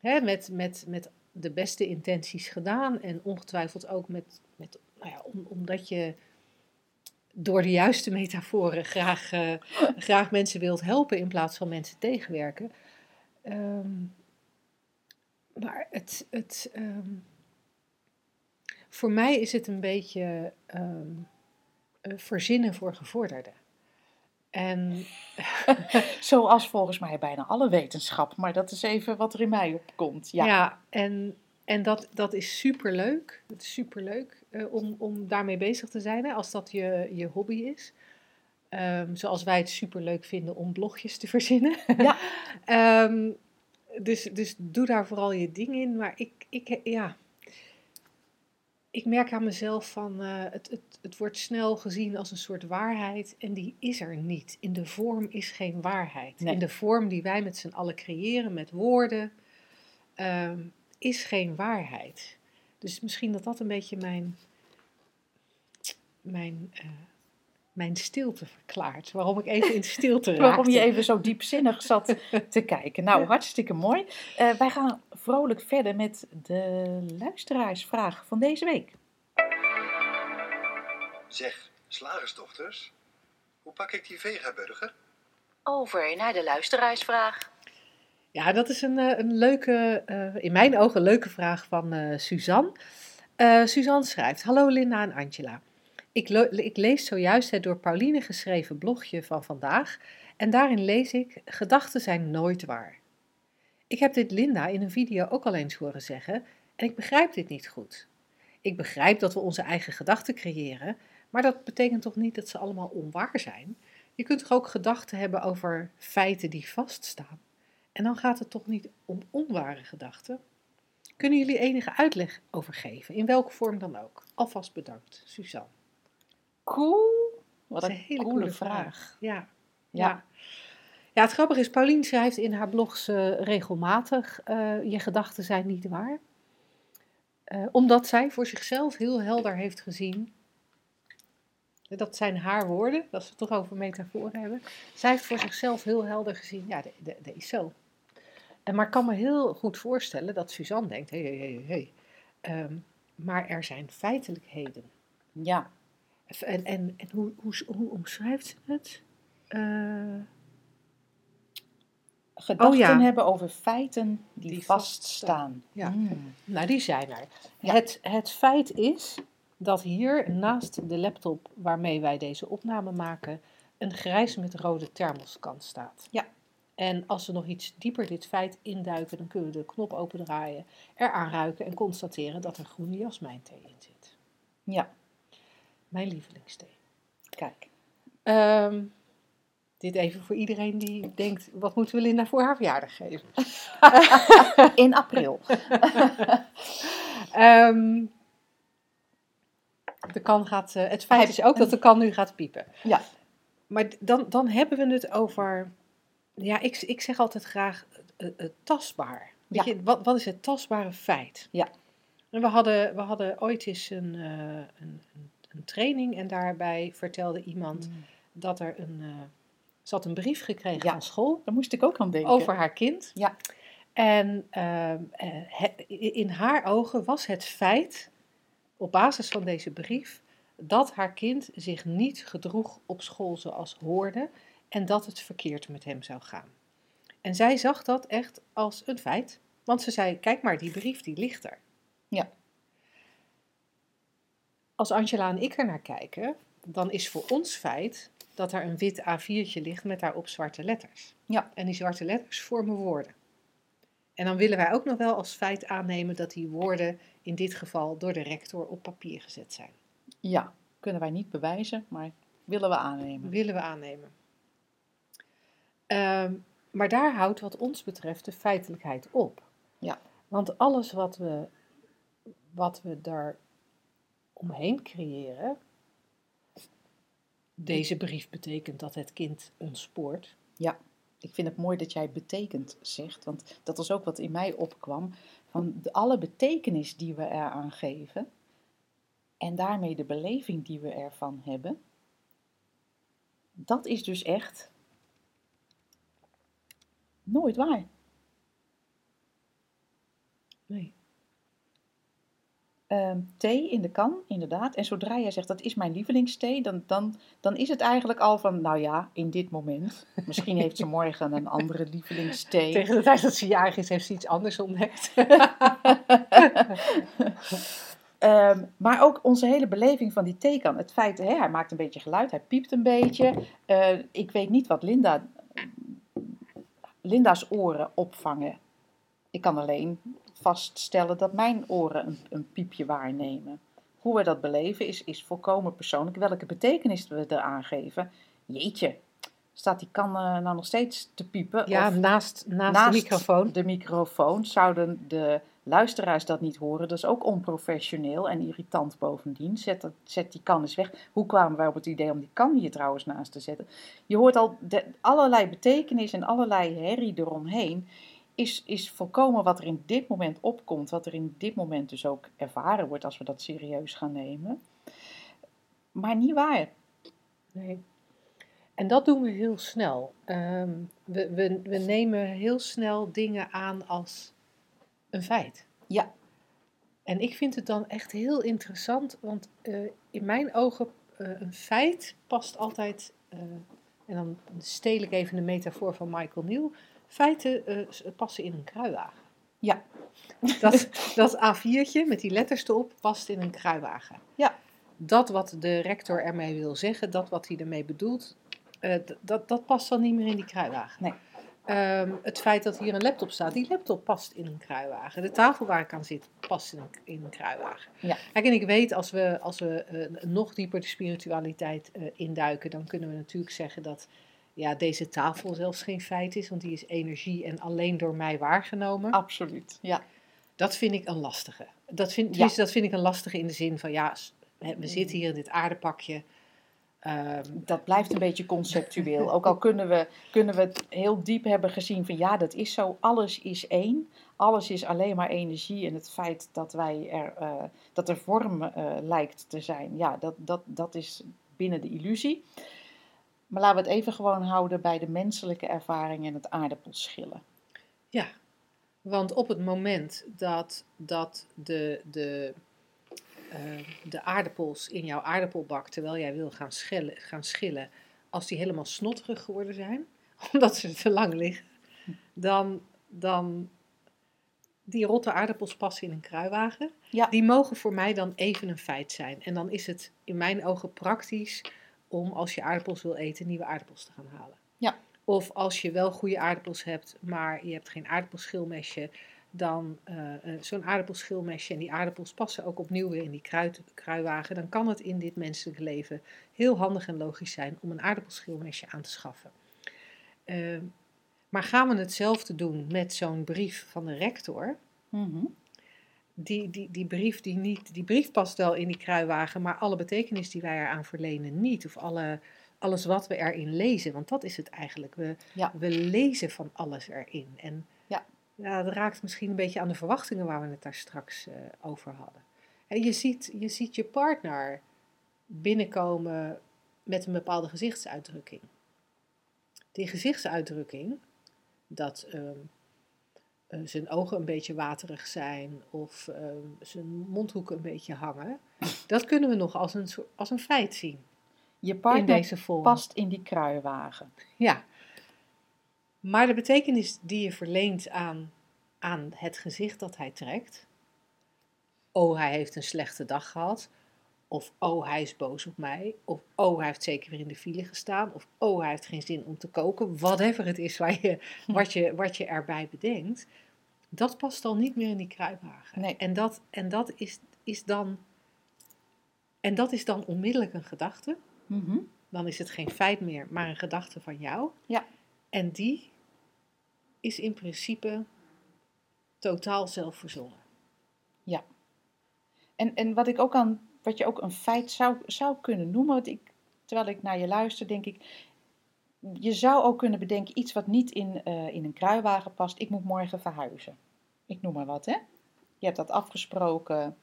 hè, met, met, met de beste intenties gedaan en ongetwijfeld ook met, met nou ja, om- omdat je door de juiste metaforen graag, eh, graag mensen wilt helpen in plaats van mensen tegenwerken. Ehm, maar het, het, ehm, voor mij is het een beetje ehm, eh, verzinnen voor gevorderden. En Zoals volgens mij bijna alle wetenschap. Maar dat is even wat er in mij opkomt. Ja. Ja, en, en dat, dat is superleuk. Het is superleuk eh, om, om daarmee bezig te zijn, hè, als dat je, je hobby is. Ehm, zoals wij het superleuk vinden om blogjes te verzinnen. Ja. Ehm, dus, dus doe daar vooral je ding in. Maar ik, ik, ja, ik merk aan mezelf van eh, het, het, het wordt snel gezien als een soort waarheid en die is er niet. In de vorm is geen waarheid. Nee. In de vorm die wij met z'n allen creëren met woorden ehm, is geen waarheid. Dus misschien dat dat een beetje mijn, mijn, eh, mijn stilte verklaart. Waarom ik even in stilte raakte. Waarom je even zo diepzinnig zat te kijken. Nou, hartstikke mooi. Eh, wij gaan vrolijk verder met de luisteraarsvraag van deze week. Zeg, slagersdochters, hoe pak ik die vegaburger? Over naar de luisteraarsvraag. Ja, dat is een, eh, een leuke, eh, in mijn ogen een leuke vraag van eh, Suzanne. Suzanne schrijft, hallo Linda en Angela. Ik, ik lees zojuist het door Pauline geschreven blogje van vandaag en daarin lees ik, gedachten zijn nooit waar. Ik heb dit Linda in een video ook al eens horen zeggen en ik begrijp dit niet goed. Ik begrijp dat we onze eigen gedachten creëren, maar dat betekent toch niet dat ze allemaal onwaar zijn? Je kunt toch ook gedachten hebben over feiten die vaststaan? En dan gaat het toch niet om onware gedachten? Kunnen jullie enige uitleg over geven, in welke vorm dan ook? Alvast bedankt, Suzanne. Cool. Wat Dat een, is een hele coole coole vraag. Ja. Ja. Ja. ja, het grappige is, Paulien schrijft in haar blogs eh, regelmatig, eh, je gedachten zijn niet waar. Eh, omdat zij voor zichzelf heel helder heeft gezien, dat zijn haar woorden, als we het toch over metaforen hebben. Zij heeft voor zichzelf heel helder gezien, ja, dat- dat dat is zo. En maar ik kan me heel goed voorstellen dat Suzanne denkt, hé, hé, hé, hé. Maar er zijn feitelijkheden. Ja. En, en, en hoe, hoe, hoe omschrijft ze het? Eh, Gedachten Oh ja. hebben over feiten die, Die vaststaan. Ja. Mm. nou, die zijn er. Ja. Het, het feit is dat hier naast de laptop waarmee wij deze opname maken, een grijs met rode thermoskant staat. Ja. En als we nog iets dieper dit feit induiken, dan kunnen we de knop opendraaien, eraan ruiken en constateren dat er groene jasmijnthee in zit. Ja, Mijn lievelingsthee. kijk. Ehm, dit even voor iedereen die denkt, wat moeten we Linda voor haar verjaardag geven? In april. Ehm, de kan gaat, eh, het feit is ook dat de kan nu gaat piepen. Ja. Maar dan, dan hebben we het over, ja, ik, ik zeg altijd graag eh, eh, tastbaar. Weet Ja. je, wat, wat is het tastbare feit? Ja. En we hadden, we hadden ooit eens een, eh, een, een, training en daarbij vertelde iemand dat er een... eh ze had een brief gekregen Ja. van school Daar moest ik ook aan denken. over haar kind. Ja. En eh, in haar ogen was het feit, op basis van deze brief, dat haar kind zich niet gedroeg op school zoals hoorde en dat het verkeerd met hem zou gaan. En zij zag dat echt als een feit, want ze zei: Kijk maar, die brief die ligt er. Ja. Als Angela en ik er naar kijken, dan is voor ons feit dat er een wit A4'tje ligt met daarop zwarte letters. Ja. En die zwarte letters vormen woorden. En dan willen wij ook nog wel als feit aannemen dat die woorden in dit geval door de rector op papier gezet zijn. Ja, kunnen wij niet bewijzen, maar willen we aannemen. Willen we aannemen. Ehm, maar daar houdt wat ons betreft de feitelijkheid op. Ja. Want alles wat we, wat we daar omheen creëren. Deze brief betekent dat het kind ontspoort. Ik vind het mooi dat jij betekent zegt, want dat was ook wat in mij opkwam. Van de, alle betekenis die we eraan geven en daarmee de beleving die we ervan hebben, dat is dus echt nooit waar. Nee. Ehm, thee in de kan, inderdaad. En zodra jij zegt dat is mijn lievelingsthee, dan, dan, dan is het eigenlijk al van, nou ja, in dit moment. Misschien heeft ze morgen een andere lievelingsthee. Tegen de tijd dat ze jarig is, heeft ze iets anders ontdekt. Ehm, maar ook onze hele beleving van die theekan. Het feit, hè, hij maakt een beetje geluid, hij piept een beetje. Eh, ik weet niet wat Linda, Linda's oren opvangen. Ik kan alleen vaststellen dat mijn oren een, een piepje waarnemen. Hoe we dat beleven is, is volkomen persoonlijk. Welke betekenis we eraan geven. Jeetje, staat die kan eh, nou nog steeds te piepen? Ja, Of- naast, naast, de microfoon. de microfoon. Zouden de luisteraars dat niet horen? Dat is ook onprofessioneel en irritant bovendien. Zet, dat, zet die kan eens weg. Hoe kwamen wij op het idee om die kan hier trouwens naast te zetten? Je hoort al allerlei betekenis en allerlei herrie eromheen. Is, is volkomen wat er in dit moment opkomt, wat er in dit moment dus ook ervaren wordt als we dat serieus gaan nemen. Maar niet waar. Nee. En dat doen we heel snel. Ehm, we, we, we nemen heel snel dingen aan als een feit. Ja. En ik vind het dan echt heel interessant, want eh, in mijn ogen eh, een feit past altijd, eh, en dan steel ik even de metafoor van Michael Nieuw, feiten passen in een kruiwagen. Ja. Dat, dat A4'tje met die letters erop past in een kruiwagen. Ja. Dat wat de rector ermee wil zeggen, dat wat hij ermee bedoelt, dat, dat past dan niet meer in die kruiwagen. Nee. Ehm, het feit dat hier een laptop staat, die laptop past in een kruiwagen. De tafel waar ik aan zit, past in een, in een kruiwagen. Ja. Kijk, en ik weet, als we, als we eh, nog dieper de spiritualiteit eh, induiken, dan kunnen we natuurlijk zeggen dat ja, deze tafel zelfs geen feit is, want die is energie en alleen door mij waargenomen. Absoluut. Ja. Dat vind ik een lastige. Dat vind, Ja. tenminste, dat vind ik een lastige in de zin van, ja, we zitten hier in dit aardepakje. Ehm, dat blijft een beetje conceptueel. Ook al kunnen we, kunnen we het heel diep hebben gezien van ja, dat is zo. Alles is één. Alles is alleen maar energie. En het feit dat, wij er, eh, dat er vorm eh, lijkt te zijn, ja, dat, dat, dat is binnen de illusie. Maar laten we het even gewoon houden bij de menselijke ervaring en het aardappelschillen. Ja, want op het moment dat, dat de, de, de aardappels in jouw aardappelbak, terwijl jij wil gaan schillen, gaan schillen, als die helemaal snotterig geworden zijn, omdat ze te lang liggen, dan, dan die rotte aardappels passen in een kruiwagen. Ja. Die mogen voor mij dan even een feit zijn. En dan is het in mijn ogen praktisch om als je aardappels wil eten, nieuwe aardappels te gaan halen. Ja. Of als je wel goede aardappels hebt, maar je hebt geen aardappelschilmesje, dan eh, eh, zo'n aardappelschilmesje en die aardappels passen ook opnieuw weer in die kruid, kruiwagen. Dan kan het in dit menselijke leven heel handig en logisch zijn om een aardappelschilmesje aan te schaffen. Eh, maar gaan we hetzelfde doen met zo'n brief van de rector? Mhm. die, die, die brief die niet, die brief past wel in die kruiwagen, maar alle betekenis die wij eraan verlenen niet. Of alle, alles wat we erin lezen, want dat is het eigenlijk. We, Ja. we lezen van alles erin. En Ja. dat raakt misschien een beetje aan de verwachtingen waar we het daar straks eh, over hadden. En je, ziet, je ziet je partner binnenkomen met een bepaalde gezichtsuitdrukking. Die gezichtsuitdrukking, dat ehm, eh, zijn ogen een beetje waterig zijn of ehm, zijn mondhoeken een beetje hangen, dat kunnen we nog als een, als een feit zien Je in partner deze past in die kruiwagen. Ja. Maar de betekenis die je verleent aan, aan het gezicht dat hij trekt. Oh, hij heeft een slechte dag gehad. Of oh, hij is boos op mij. Of oh, hij heeft zeker weer in de file gestaan. Of oh, hij heeft geen zin om te koken. Whatever het is waar je, wat, je, wat je erbij bedenkt. Dat past al niet meer in die kruiwagen. Nee. En dat, en dat, is, is dan, en dat is dan onmiddellijk een gedachte Mhm. dan is het geen feit meer, maar een gedachte van jou. Ja. En die is in principe totaal zelfverzonnen. En, en wat ik ook aan, wat je ook een feit zou, zou kunnen noemen, want ik, terwijl ik naar je luister, denk ik, je zou ook kunnen bedenken iets wat niet in, eh, in een kruiwagen past. Ik moet morgen verhuizen. Ik noem maar wat, hè? Je hebt dat afgesproken.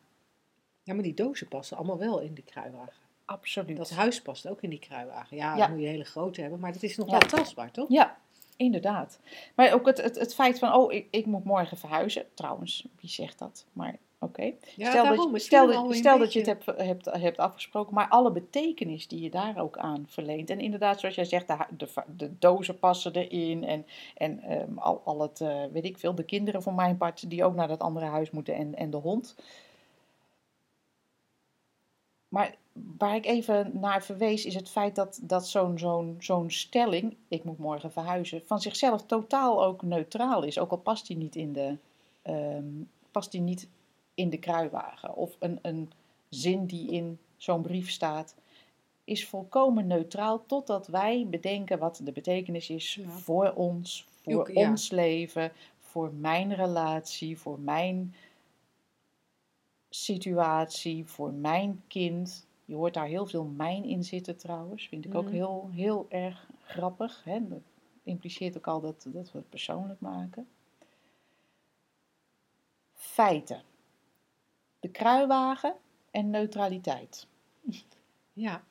Ja, maar die dozen passen allemaal wel in die kruiwagen. Absoluut. Dat huis past ook in die kruiwagen. Ja, Ja. dan moet je hele grote hebben, maar dat is nog Ja. wel tastbaar, toch? Ja, inderdaad. Maar ook het, het, het feit van, oh, ik, ik moet morgen verhuizen. Trouwens, wie zegt dat? Maar oké. Ja, stel daarom. dat, je- stel, dat, stel dat je het hebt, hebt, hebt afgesproken, maar alle betekenis die je daar ook aan verleent. En inderdaad, zoals jij zegt, de, de, de dozen passen erin. En, en ehm, al, al het, eh, weet ik veel, de kinderen voor mijn part, die ook naar dat andere huis moeten. En, en de hond. Maar waar ik even naar verwees, is het feit dat, dat zo'n zo'n zo'n stelling, ik moet morgen verhuizen, van zichzelf totaal ook neutraal is. Ook al past die niet in de, ehm, past die niet in de kruiwagen. Of een, een zin die in zo'n brief staat, is volkomen neutraal totdat wij bedenken wat de betekenis is Ja. voor ons, voor Ook, ja. ons leven, voor mijn relatie, voor mijn situatie, voor mijn kind. Je hoort daar heel veel mijn in zitten trouwens. Vind ik ook Mhm. heel, heel erg grappig. Hè? Dat impliceert ook al dat, dat we het persoonlijk maken. Feiten. De kruiwagen en neutraliteit. Ja.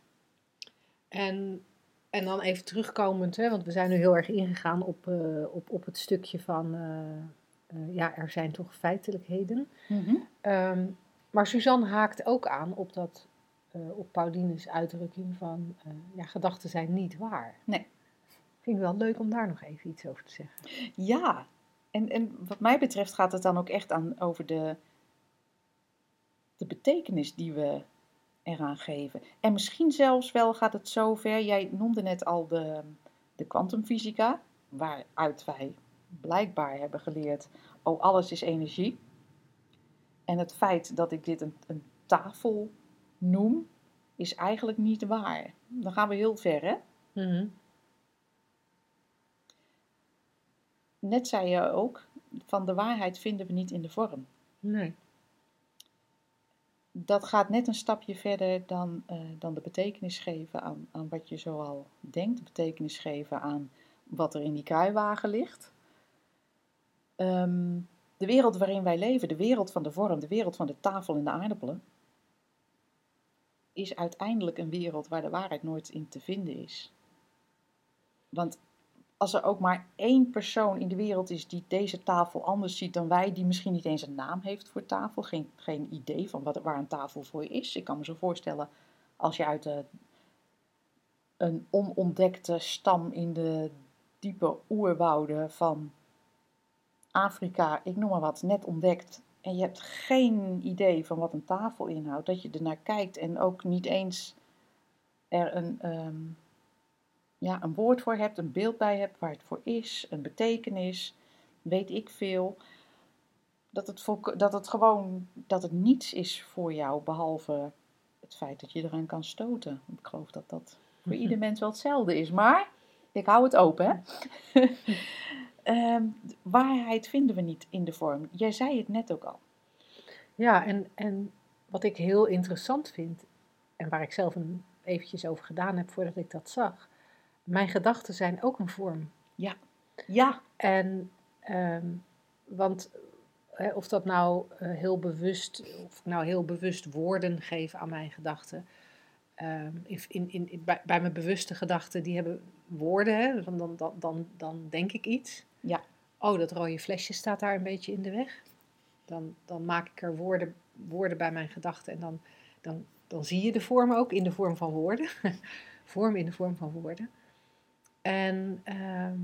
En, en dan even terugkomend, hè, want we zijn nu heel erg ingegaan op, eh, op, op het stukje van, eh, eh, ja, er zijn toch feitelijkheden. Ehm, maar Suzanne haakt ook aan op, dat, eh, op Pauline's uitdrukking van, eh, ja, gedachten zijn niet waar. Nee. Vind ik wel leuk om daar nog even iets over te zeggen. Ja, en, en wat mij betreft gaat het dan ook echt aan over de, de betekenis die we eraan geven. En misschien zelfs wel gaat het zover, jij noemde net al de, de kwantumfysica, waaruit wij blijkbaar hebben geleerd, oh alles is energie. En het feit dat ik dit een, een tafel noem, is eigenlijk niet waar. Dan gaan we heel ver, hè? Net zei je ook, van de waarheid vinden we niet in de vorm. Nee. Dat gaat net een stapje verder dan, eh, dan de betekenis geven aan, aan wat je zoal denkt. De betekenis geven aan wat er in die kruiwagen ligt. Ehm, de wereld waarin wij leven, de wereld van de vorm, de wereld van de tafel en de aardappelen, is uiteindelijk een wereld waar de waarheid nooit in te vinden is. Want als er ook maar één persoon in de wereld is die deze tafel anders ziet dan wij, die misschien niet eens een naam heeft voor tafel, geen, geen idee van wat, waar een tafel voor is. Ik kan me zo voorstellen, als je uit een onontdekte stam in de diepe oerwouden van Afrika, ik noem maar wat, net ontdekt, en je hebt geen idee van wat een tafel inhoudt, dat je ernaar kijkt en ook niet eens er een, ehm, ja, een woord voor hebt, een beeld bij hebt waar het voor is, een betekenis, weet ik veel. Dat het, dat het gewoon, dat het niets is voor jou, behalve het feit dat je eraan kan stoten. Ik geloof dat dat voor ieder mens wel hetzelfde is, maar ik hou het open, hè. Ehm, waarheid vinden we niet in de vorm. Jij zei het net ook al. Ja, en, en wat ik heel interessant vind, en waar ik zelf een, eventjes over gedaan heb voordat ik dat zag, mijn gedachten zijn ook een vorm. Ja, En ehm, want hè, of dat nou eh, heel bewust, of ik nou heel bewust woorden geef aan mijn gedachten. Ehm, in, in, in, bij, bij mijn bewuste gedachten, die hebben woorden, hè, dan, dan, dan denk ik iets. Ja. Oh, dat rode flesje staat daar een beetje in de weg. Dan, dan maak ik er woorden, woorden bij mijn gedachten en dan, dan, dan zie je de vorm ook in de vorm van woorden. vorm in de vorm van woorden. En ehm,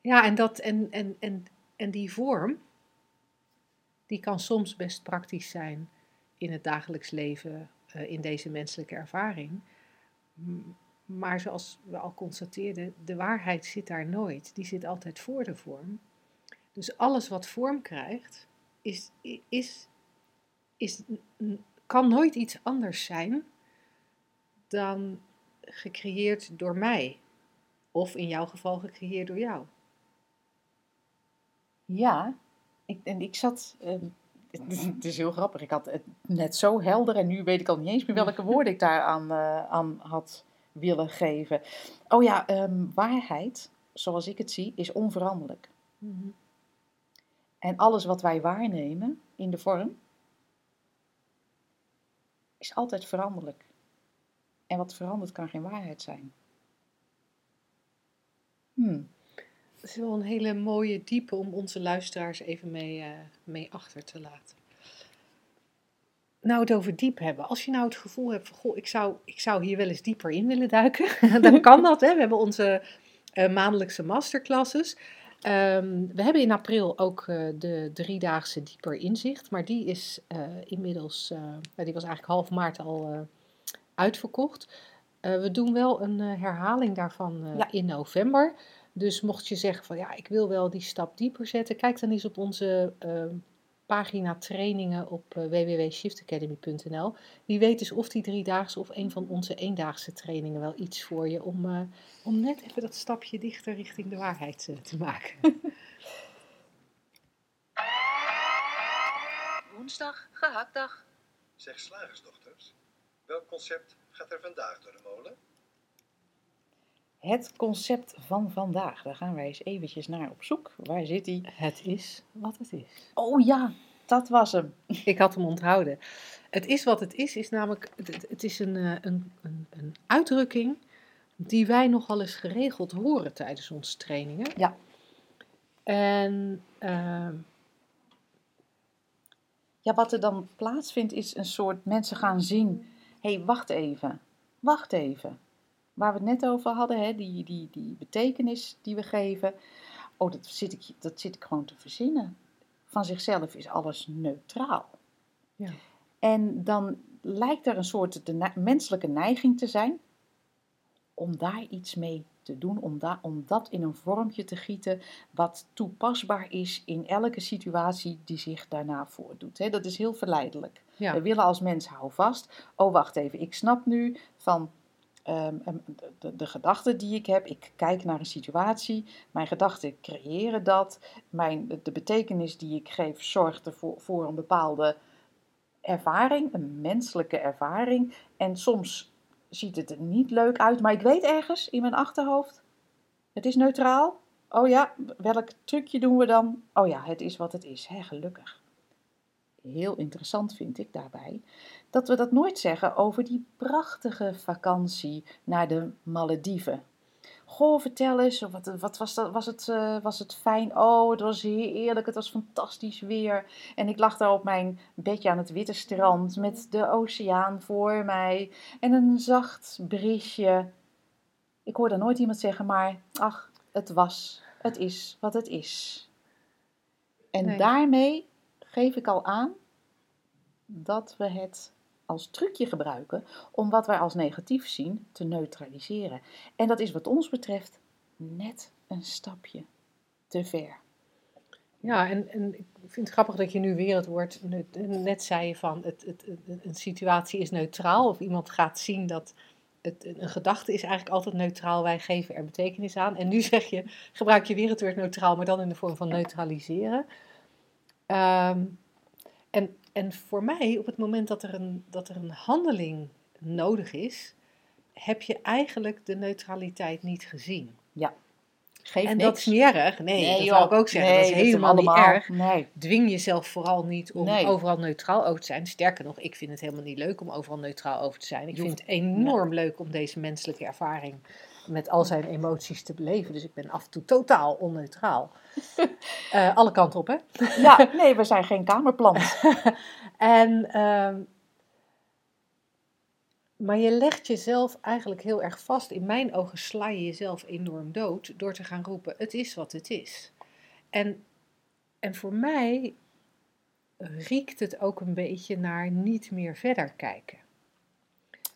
ja, en, dat, en, en, en, en die vorm, die kan soms best praktisch zijn in het dagelijks leven, eh, in deze menselijke ervaring. Maar zoals we al constateerden, de waarheid zit daar nooit. Die zit altijd voor de vorm. Dus alles wat vorm krijgt, is, is, is, kan nooit iets anders zijn dan gecreëerd door mij. Of in jouw geval gecreëerd door jou. Ja, ik, en ik zat. eh, het, is- heel grappig. Ik had het net zo helder en nu weet ik al niet eens meer welke woorden ik daar aan, eh, aan had willen geven. Oh ja, ehm, waarheid, zoals ik het zie, is onveranderlijk. En alles wat wij waarnemen in de vorm, is altijd veranderlijk. En wat verandert kan geen waarheid zijn. Hmm. Dat is wel een hele mooie diepe om onze luisteraars even mee, eh, mee achter te laten. Nou, het over diep hebben. Als je nou het gevoel hebt van, goh, ik zou, ik zou hier wel eens dieper in willen duiken, dan kan dat. Hè? We hebben onze eh, maandelijkse masterclasses. Ehm, we hebben in april ook eh, de driedaagse dieper inzicht, maar die is eh, inmiddels, die was eigenlijk half maart al uitverkocht. We doen wel een herhaling daarvan Ja. in november. Dus mocht je zeggen van ja, ik wil wel die stap dieper zetten, kijk dan eens op onze pagina trainingen op uh, www.shiftacademy.nl. Wie weet is of die driedaagse of een van onze eendaagse trainingen wel iets voor je om, uh, om net even dat stapje dichter richting de waarheid uh, te maken. Woensdag, gehaktdag. Zeg slagersdochters, welk concept gaat er vandaag door de molen? Het concept van vandaag, daar gaan wij eens eventjes naar op zoek. Waar zit hij? Het is wat het is. Oh ja, dat was hem. Ik had hem onthouden. Het is wat het is, is namelijk, het, is een, uh, een, een, een uitdrukking die wij nogal eens geregeld horen tijdens onze trainingen. Ja. En uh, ja, wat er dan plaatsvindt is een soort mensen gaan zien. Hé, hey, wacht even, wacht even. Waar we het net over hadden, hè, die, die, die betekenis die we geven. Oh, dat zit, ik, dat zit ik gewoon te verzinnen. Van zichzelf is alles neutraal. Ja. En dan lijkt er een soort de menselijke neiging te zijn om daar iets mee te doen, om, da om dat in een vormpje te gieten wat toepasbaar is in elke situatie die zich daarna voordoet. He, dat is heel verleidelijk. Ja. We willen als mens hou vast. Oh, wacht even, ik snap nu van um, de, de, gedachten die ik heb. Ik kijk naar een situatie, mijn gedachten creëren dat. Mijn, de, de betekenis die ik geef zorgt ervoor voor een bepaalde ervaring, een menselijke ervaring. En soms ziet het er niet leuk uit, maar ik weet ergens in mijn achterhoofd, het is neutraal. Oh ja, welk trucje doen we dan? Oh ja, het is wat het is, hè, gelukkig. Heel interessant vind ik daarbij dat we dat nooit zeggen over die prachtige vakantie naar de Malediven. Goh, vertel eens, wat, wat was, dat, was, het, uh, was het fijn? Oh, het was heerlijk, het was fantastisch weer. En ik lag daar op mijn bedje aan het witte strand met de oceaan voor mij en een zacht briesje. Ik hoorde nooit iemand zeggen, maar ach, het was, het is wat het is. En nee. daarmee geef ik al aan dat we het als trucje gebruiken om wat wij als negatief zien te neutraliseren. En dat is wat ons betreft net een stapje te ver. Ja, en, en ik vind het grappig dat je nu weer het woord, net zei van het, het, het, een situatie is neutraal of iemand gaat zien dat het, een gedachte is eigenlijk altijd neutraal, wij geven er betekenis aan. En nu zeg je, gebruik je weer het woord neutraal, maar dan in de vorm van neutraliseren. Um, en, en voor mij, op het moment dat er, een, dat er een handeling nodig is, heb je eigenlijk de neutraliteit niet gezien. Ja. Geef en niks. dat is niet erg. Nee, dat wil ik ook zeggen. Nee, dat is dat helemaal niet erg. Nee. Dwing jezelf vooral niet om overal neutraal over te zijn. Sterker nog, ik vind het helemaal niet leuk om overal neutraal over te zijn. Ik Je vind het enorm leuk om deze menselijke ervaring met al zijn emoties te beleven. Dus ik ben af en toe totaal onneutraal. Eh, alle kanten op, hè? Ja, nee, we zijn geen kamerplant. En, ehm, maar je legt jezelf eigenlijk heel erg vast. In mijn ogen sla je jezelf enorm dood door te gaan roepen: het is wat het is. En, en voor mij riekt het ook een beetje naar niet meer verder kijken.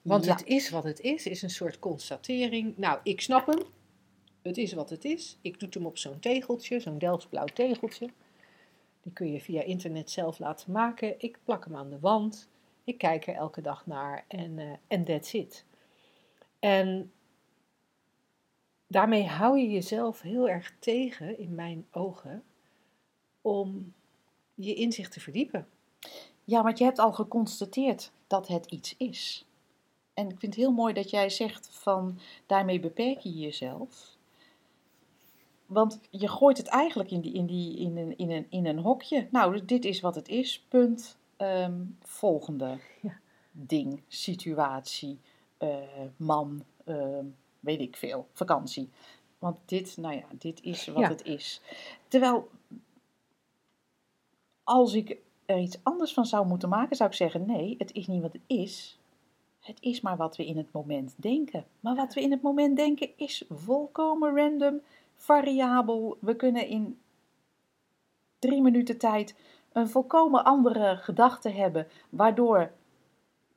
Want Ja. het is wat het is, is een soort constatering. Nou, ik snap hem. Het is wat het is. Ik doe hem op zo'n tegeltje, zo'n Delftsblauw tegeltje. Die kun je via internet zelf laten maken. Ik plak hem aan de wand. Ik kijk er elke dag naar en eh, en that's it. En daarmee hou je jezelf heel erg tegen, in mijn ogen, om je inzicht te verdiepen. Ja, want je hebt al geconstateerd dat het iets is. En ik vind het heel mooi dat jij zegt van daarmee beperk je jezelf. Want je gooit het eigenlijk in, die, in, die, in, een, in, een, in een hokje. Nou, dit is wat het is, punt. Ehm, volgende Ja. ding, situatie, eh, man, ehm, weet ik veel, vakantie. Want dit, nou ja, dit is wat Ja. het is. Terwijl, als ik er iets anders van zou moeten maken, zou ik zeggen: nee, het is niet wat het is. Het is maar wat we in het moment denken. Maar wat we in het moment denken is volkomen random, variabel. We kunnen in drie minuten tijd een volkomen andere gedachte hebben, waardoor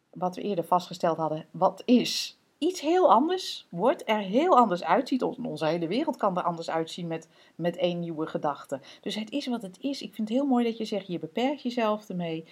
wat we eerder vastgesteld hadden, wat is, iets heel anders wordt, er heel anders uitziet. Onze hele wereld kan er anders uitzien met, met één nieuwe gedachte. Dus het is wat het is. Ik vind het heel mooi dat je zegt, je beperkt jezelf ermee.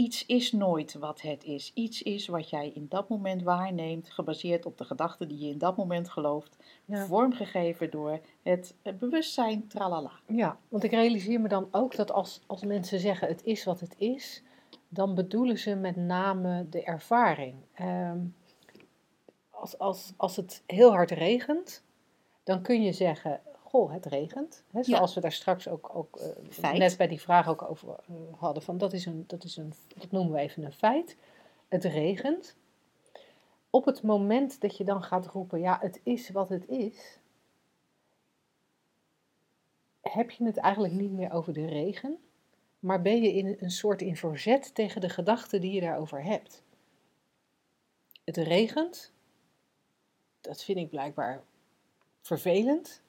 Iets is nooit wat het is. Iets is wat jij in dat moment waarneemt, gebaseerd op de gedachten die je in dat moment gelooft, Ja. vormgegeven door het eh, bewustzijn, tralala. Ja, want ik realiseer me dan ook dat als, als mensen zeggen het is wat het is, dan bedoelen ze met name de ervaring. Ehm, als, als, als het heel hard regent, dan kun je zeggen, goh, het regent. Hè, zoals we daar straks ook, ook eh, net bij die vraag ook over eh, hadden, van dat, is een, dat, is een, dat noemen we even een feit. Het regent. Op het moment dat je dan gaat roepen, ja, het is wat het is, heb je het eigenlijk niet meer over de regen, maar ben je in een soort in verzet tegen de gedachten die je daarover hebt. Het regent, dat vind ik blijkbaar vervelend,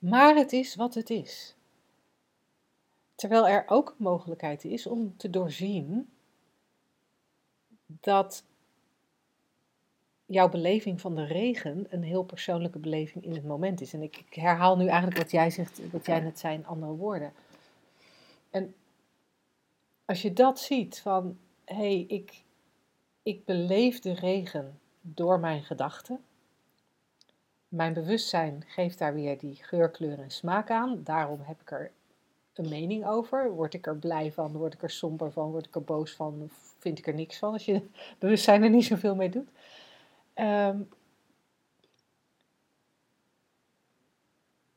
maar het is wat het is. Terwijl er ook mogelijkheid is om te doorzien dat jouw beleving van de regen een heel persoonlijke beleving in het moment is. En ik, ik herhaal nu eigenlijk wat jij zegt, wat jij net zei in andere woorden. En als je dat ziet van, hé, hey, ik, ik beleef de regen door mijn gedachten. Mijn bewustzijn geeft daar weer die geur, kleur en smaak aan. Daarom heb ik er een mening over. Word ik er blij van? Word ik er somber van? Word ik er boos van? Vind ik er niks van als je bewustzijn er niet zoveel mee doet? Ehm,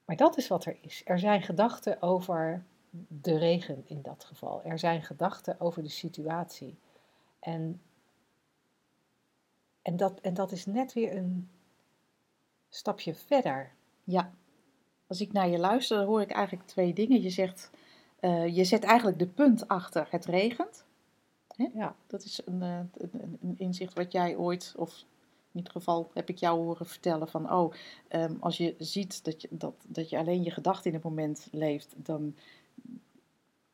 maar dat is wat er is. Er zijn gedachten over de regen in dat geval. Er zijn gedachten over de situatie. En, en, dat, en dat is net weer een stapje verder. Ja, als ik naar je luister, dan hoor ik eigenlijk twee dingen. Je zegt, eh, je zet eigenlijk de punt achter het regent. Hè? Ja. Dat is een, eh, een, een inzicht wat jij ooit, of in ieder geval heb ik jou horen vertellen van, oh, ehm, als je ziet dat je, dat, dat je alleen je gedachten in het moment leeft, dan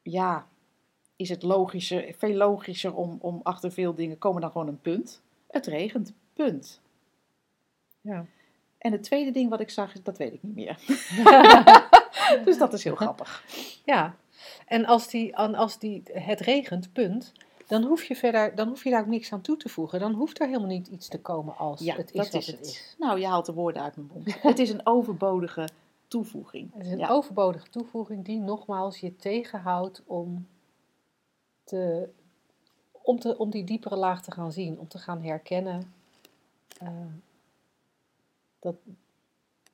ja, is het logischer, veel logischer om, om achter veel dingen komen dan gewoon een punt. Het regent, punt. Ja. En het tweede ding wat ik zag, dat weet ik niet meer. dus dat is heel grappig. Ja, en als, die, als die, het regent, punt, dan hoef je verder, dan hoef je daar ook niks aan toe te voegen. Dan hoeft er helemaal niet iets te komen als Ja, het is dat wat is het is. Nou, je haalt de woorden uit mijn mond. het is een overbodige toevoeging. Het is een Ja. overbodige toevoeging die nogmaals je tegenhoudt om, te, om, te, om die diepere laag te gaan zien, om te gaan herkennen eh, dat,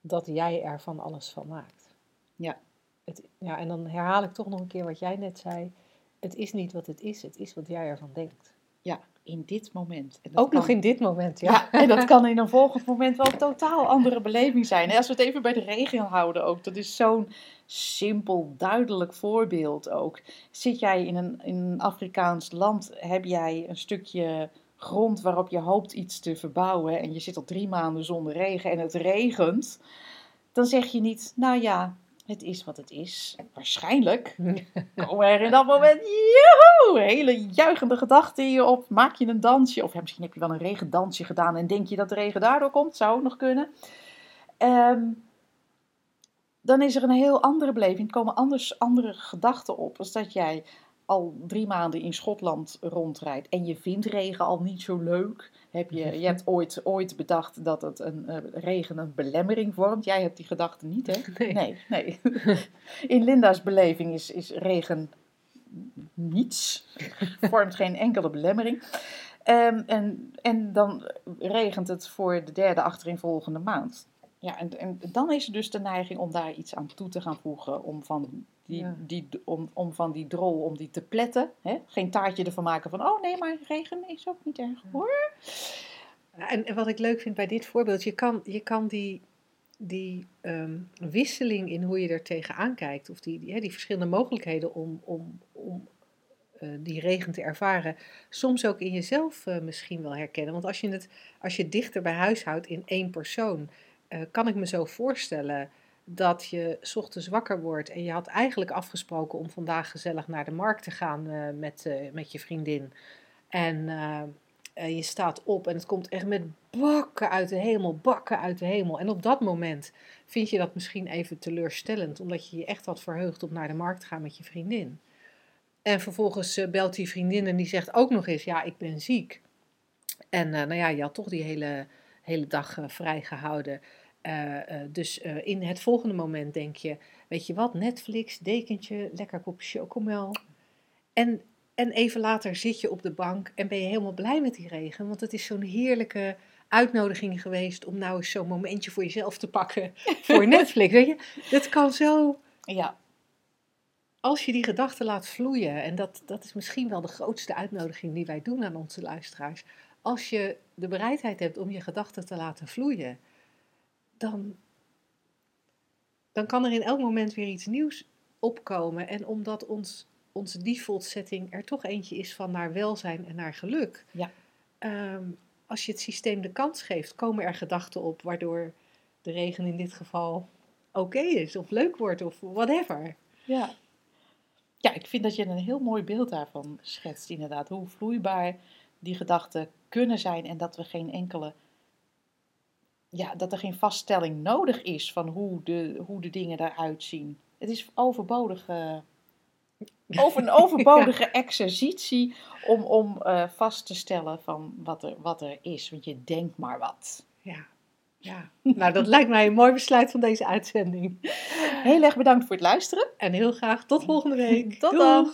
dat jij er van alles van maakt. Ja. Het, ja. En dan herhaal ik toch nog een keer wat jij net zei. Het is niet wat het is, het is wat jij ervan denkt. Ja, in dit moment. En dat Ook nog in dit moment, ja. Ja, en dat kan in een volgend moment wel een totaal andere beleving zijn. En als we het even bij de regen houden ook, dat is zo'n simpel, duidelijk voorbeeld ook. Zit jij in een, in een Afrikaans land, heb jij een stukje grond waarop je hoopt iets te verbouwen en je zit al drie maanden zonder regen en het regent, dan zeg je niet, nou ja, het is wat het is. Waarschijnlijk komen er in dat moment, joehoe, hele juichende gedachten in je op. Maak je een dansje, of ja, misschien heb je wel een regendansje gedaan en denk je dat de regen daardoor komt. Zou ook nog kunnen. Ehm, dan is er een heel andere beleving. Er komen anders, andere gedachten op. Als dat jij al drie maanden in Schotland rondrijdt en je vindt regen al niet zo leuk. Heb je, je hebt ooit, ooit bedacht dat het een, eh, regen een belemmering vormt. Jij hebt die gedachte niet, hè? Nee. Nee, nee. In Linda's beleving is, is regen niets. Vormt geen enkele belemmering. Ehm, en, en dan regent het voor de derde achtereenvolgende maand. Ja, en, en dan is er dus de neiging om daar iets aan toe te gaan voegen. Om van die, Ja. die, om, om van die drol, om die te pletten. Hè? Geen taartje ervan maken van, oh nee, maar regen is ook niet erg hoor. En, en wat ik leuk vind bij dit voorbeeld, je kan, je kan die, die ehm, wisseling in hoe je er tegenaan kijkt, of die, die, die verschillende mogelijkheden om, om, om eh, die regen te ervaren, soms ook in jezelf eh, misschien wel herkennen. Want als je het als je dichter bij huis houdt in één persoon, eh, kan ik me zo voorstellen dat je ochtends wakker wordt en je had eigenlijk afgesproken om vandaag gezellig naar de markt te gaan eh, met, eh, met je vriendin. En je staat op en het komt echt met bakken uit de hemel, bakken uit de hemel. En op dat moment vind je dat misschien even teleurstellend, omdat je je echt had verheugd om naar de markt te gaan met je vriendin. En vervolgens belt die vriendin en die zegt ook nog eens, ja, ik ben ziek. En nou ja, je had toch die hele, hele dag eh, vrijgehouden. Eh, eh, dus in het volgende moment denk je, weet je wat, Netflix, dekentje, lekker kopje chocomel. En, en even later zit je op de bank en ben je helemaal blij met die regen. Want het is zo'n heerlijke uitnodiging geweest om nou eens zo'n momentje voor jezelf te pakken voor Netflix. Weet je, dat kan zo, Ja, als je die gedachten laat vloeien. En dat, dat is misschien wel de grootste uitnodiging die wij doen aan onze luisteraars. Als je de bereidheid hebt om je gedachten te laten vloeien, dan, dan kan er in elk moment weer iets nieuws opkomen. En omdat ons, onze default setting er toch eentje is van naar welzijn en naar geluk. Ja. ehm, als je het systeem de kans geeft, komen er gedachten op waardoor de regen in dit geval oké is, of leuk wordt, of whatever. Ja. Ja, ik vind dat je een heel mooi beeld daarvan schetst, inderdaad. Hoe vloeibaar die gedachten kunnen zijn en dat we geen enkele. Ja, dat er geen vaststelling nodig is van hoe de, hoe de dingen eruit zien. Het is overbodige. Over een overbodige exercitie om, om eh, vast te stellen van wat er, wat er is. Want je denkt maar wat. Ja, ja. Nou, dat lijkt mij een mooi besluit van deze uitzending. Heel erg bedankt voor het luisteren. En heel graag tot volgende week. Tot dan.